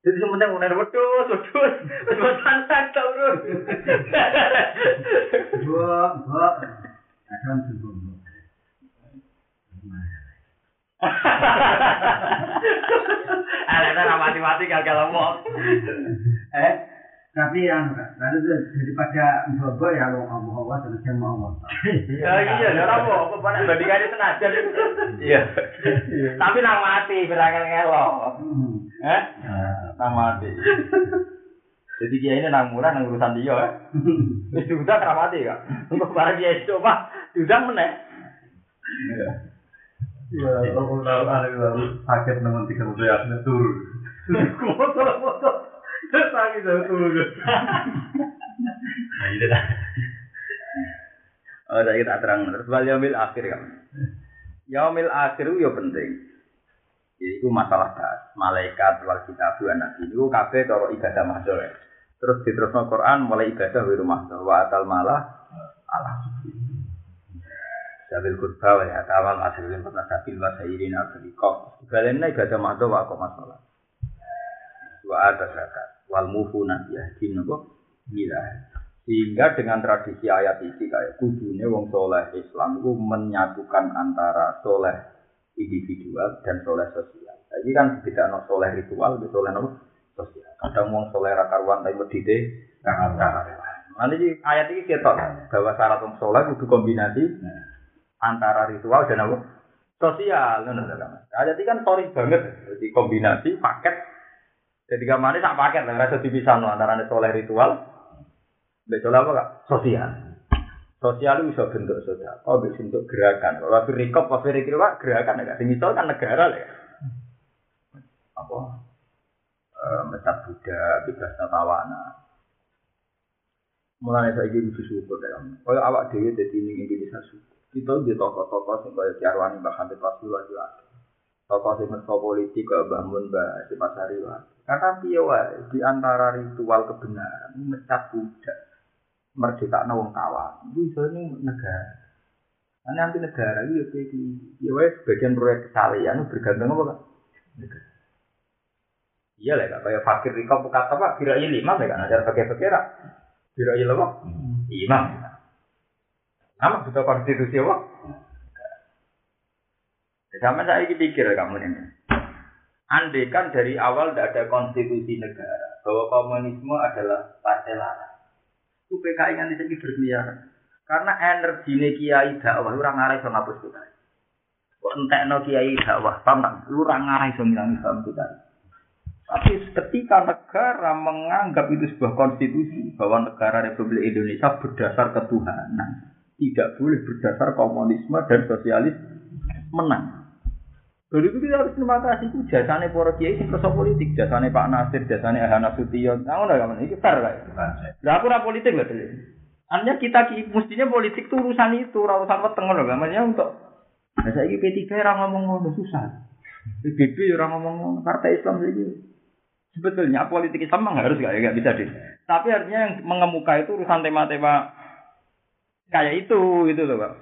Jadi sementara udah wedus, wedus, wedus santai turun. Dua, dua. Kadang juga. Alena mati-mati gagal ngomong. Eh, Tapi yang lalu itu daripada bobo ya lo Allah Allah dan saya mau Allah. ya *laughs* iya, ya apa? Apa banyak bandingannya senajan. Iya. Tapi nang mati berangkat ngelok. Hmm. Eh? Nang mati. Jadi dia ini nang murah nang urusan dia ya. *laughs* Wis diundang ra mati kak. Untuk barang dia coba diundang meneh. Iya, kalau tahu ada lalu sakit nemen tiga puluh ya, turun. Foto-foto, sakit dari turun. Nah, itu dah. Oh, saya tak terang terus wal yaumil akhir kan. Yaumil akhir itu ya penting. Itu masalah das, malaikat wal kitab wa nabi. Itu kabeh cara ibadah ya. Terus diterusno Quran mulai ibadah wa mahdoh wa atal malah Allah. Jabil kurba wa ya tawal asirin pernah sabil wa sayirin al-fiqoh. Ibadah ibadah mahdoh wa kok masalah. Wa ada zakat wal mufuna yahdin nopo gila. Sehingga dengan tradisi ayat ini kayak kudune wong soleh Islam itu menyatukan antara soleh individual dan soleh sosial. Jadi kan tidak no soleh ritual, di soleh no sosial. Kadang wong soleh rakaruan tapi medite rakaruan. Nanti ayat ini kita bahwa syarat wong soleh itu kombinasi antara ritual dan apa? Sosial. Ayat ini kan sorry banget. Jadi kombinasi paket. Jadi gamane sak paket lah, rasa dipisah no antara soleh ritual Betul apa kak? Sosial. Sosial itu bisa bentuk sosial. Oh, bisa bentuk gerakan. Kalau firikop, apa firikop, gerakan ya. Sing kan negara lah ya. Apa? E, Mecat Buddha, bebas tawana. Mulai saya ingin bersyukur ya. Kalau awak dewi jadi ini Indonesia syukur. Kita di tokoh-tokoh yang kayak Ciarwani Mbak Hamid Pasuruan juga. Tokoh yang mereka politik ke Mbak Mun Mbak Si Pasari Karena dia di antara ritual kebenaran mecat Buddha merdeka wong kawan. Itu iso ini negara. Nah, nanti negara itu ya kayak ya wes bagian proyek bergantung apa? Negara. Iya lah kak, kayak fakir di kau kata pak, kira ini lima ya kan, ajar pakai fakir Kira ini apa? Imam. Nama kita konstitusi apa? Sama saya ini pikir kamu ini. Andai kan dari awal tidak ada konstitusi negara, bahwa komunisme adalah partai larang. itu PKI nganti saiki berkeliaran. Karena energi kiai dakwah ora ngarai iso ngapus PKI. Kok entekno kiai dakwah, paham tak? Lu ora ngarai iso ngilangi Islam PKI. Tapi ketika negara menganggap itu sebuah konstitusi bahwa negara Republik Indonesia berdasar ketuhanan, tidak boleh berdasar komunisme dan sosialis menang. Jadi itu kita harus terima kasih itu jasane para kiai sing kersa politik, jasane Pak Nasir, jasane Ahana Sution. Nah, ngono kan iki fair lah. Lah aku ora politik lho, Dek. Artinya kita ki- mestinya politik itu urusan itu, ora urusan weteng kan. Maksudnya untuk Nah, saya P3 orang ngomong ngono susah. PBB orang ngomong ngono. Partai Islam ini sebetulnya politik Islam harus gak, gak bisa deh. Tapi artinya yang mengemuka itu urusan tema-tema kayak itu gitu loh pak.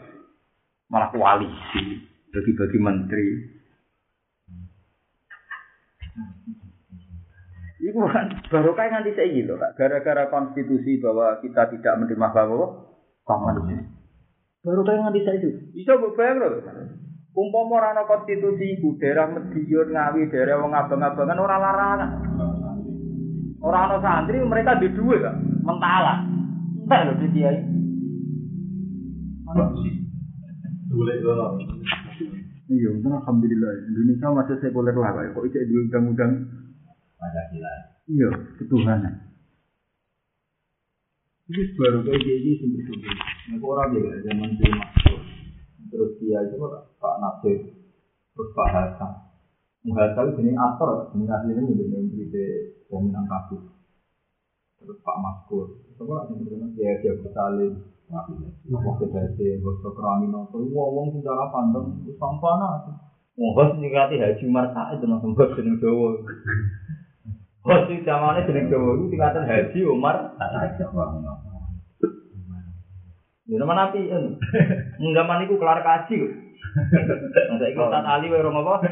Malah koalisi, bagi-bagi menteri. Iku kan baru kayak nganti saya gitu, gara-gara konstitusi bahwa kita tidak menerima bahwa komunis. Baru kayak nganti saya itu, bisa berbayar loh. Umpama ana konstitusi iku daerah Medion, Ngawi, daerah Wong Abang-Abang ora orang Ora ana santri mereka di dua kan, mentala. Entah loh di dia. Boleh Iya, untung alhamdulillah Indonesia masih sekuler lah. Kok ijek duwe undang-undang Pancasila. iya ketuhanan. Ini baru kayak gini sih betul. Nek ora dia zaman dulu terus dia itu Pak Nasir terus Pak Hasan Muhammad itu jenis aktor jenis aslinya mungkin yang beri de jaminan kasus terus Pak Maskur itu yang beri dia dia bersalin Nopo kita sih, gue sok rame nonton, gue wong sing cara pandang, gue sampah nah, gue bos nih haji marta itu nonton jeneng Jawa. Bos sih zamane jeneng Jawa, gue tingkatan haji Umar, Ya aja wong nanti, eh, enggak mana kelar kaji, enggak ikutan Ali, wae rumah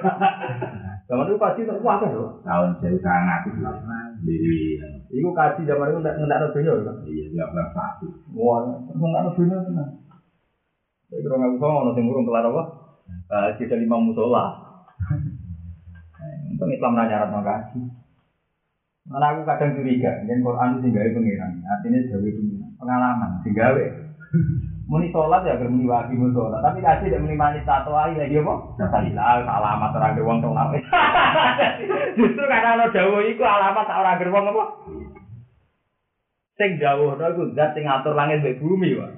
Zaman itu kaji tak kuat lho. Tahun seribu sangat diri Iku kaji zaman itu ndak ndak donya lho. iya tiga belas satu. Wah, ndak donya tenan. Saya kira nggak usah sing urung kelar apa? Dari lima musola. Untung Islam nanya orang kaji. Mana aku kadang curiga, jadi Quran itu gawe pengiran, artinya gawe pengiran, pengalaman, sing gawe. Muni sholat ya agar muni wajib sholat, tapi kasih tidak muni manis satu aja lagi apa? Dasarilah alamat orang agar wong sholat. *laughs* Justru karena lo jauh itu alamat orang agar wong apa? Sing jauh no iku zat sing ngatur langit mbek bumi, Pak.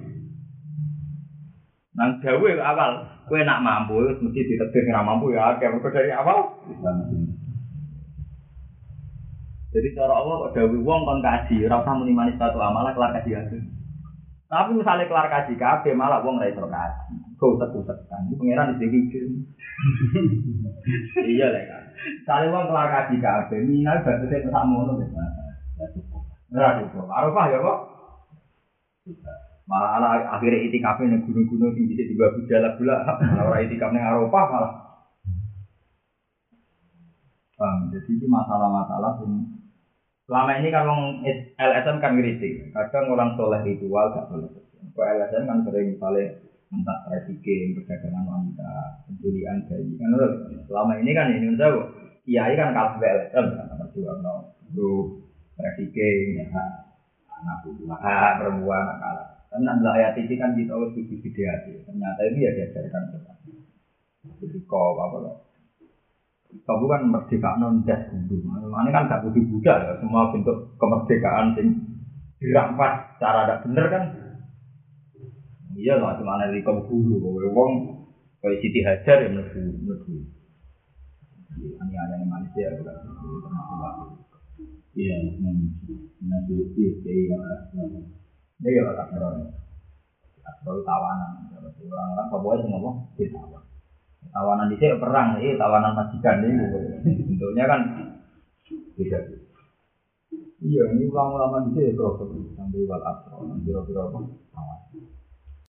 Nang jauh itu awal, kue nak mampu, mesti ditetir nggak mampu ya, kayak dari awal. Jadi cara Allah kok dawuh wong kon kaji, ora usah muni manis satu amalah kelar kaji aja. Tapi misalnya kelar kaji kabeh malah wong ora iso kaji. Kok usah kan. Ini pangeran di pikir. iya lah kan. Misalnya wong kelar kaji kabeh, minal batese sak mono wis. Ora cukup. Arafah ya kok. Malah ala akhirnya itikaf ning gunung-gunung sing bisa dibawa gejala gula, malah ora itikaf ning Arafah malah. Paham? Jadi masalah-masalah yang selama ini kan orang LSM kan ngeritik. Kadang orang soleh ritual gak boleh. Kalau LSM kan sering misalnya entah trafficking, perdagangan wanita, penculian bayi. Kan selama ini kan Indonesia kok kiai kan kabeh LSM kan dua no, grup trafficking, ya, anak buah, perempuan, anak kalah. Tapi nanti ayat ini kan kita harus bikin video Ternyata ini ya diajarkan seperti Jadi kok apa loh. Kamu kan merdeka non das kudu. Ini kan gak kudu budak ya. Semua bentuk kemerdekaan sing dirampas cara ada bener kan. Iya lah, cuma dari kamu guru, bahwa wong kayak Siti Hajar ya mlebu mlebu. Ini ada yang manusia ya. Iya, nanti itu kayak Ini ya tak terus. Atau tawanan. Orang-orang Papua itu ngomong ditawan. Tawanan di sini perang, ini tawanan majikan ini. Bentuknya kan beda. Iya, ini ulama-ulama sini terus sampai wal asro, biro-biro apa? Tawanan.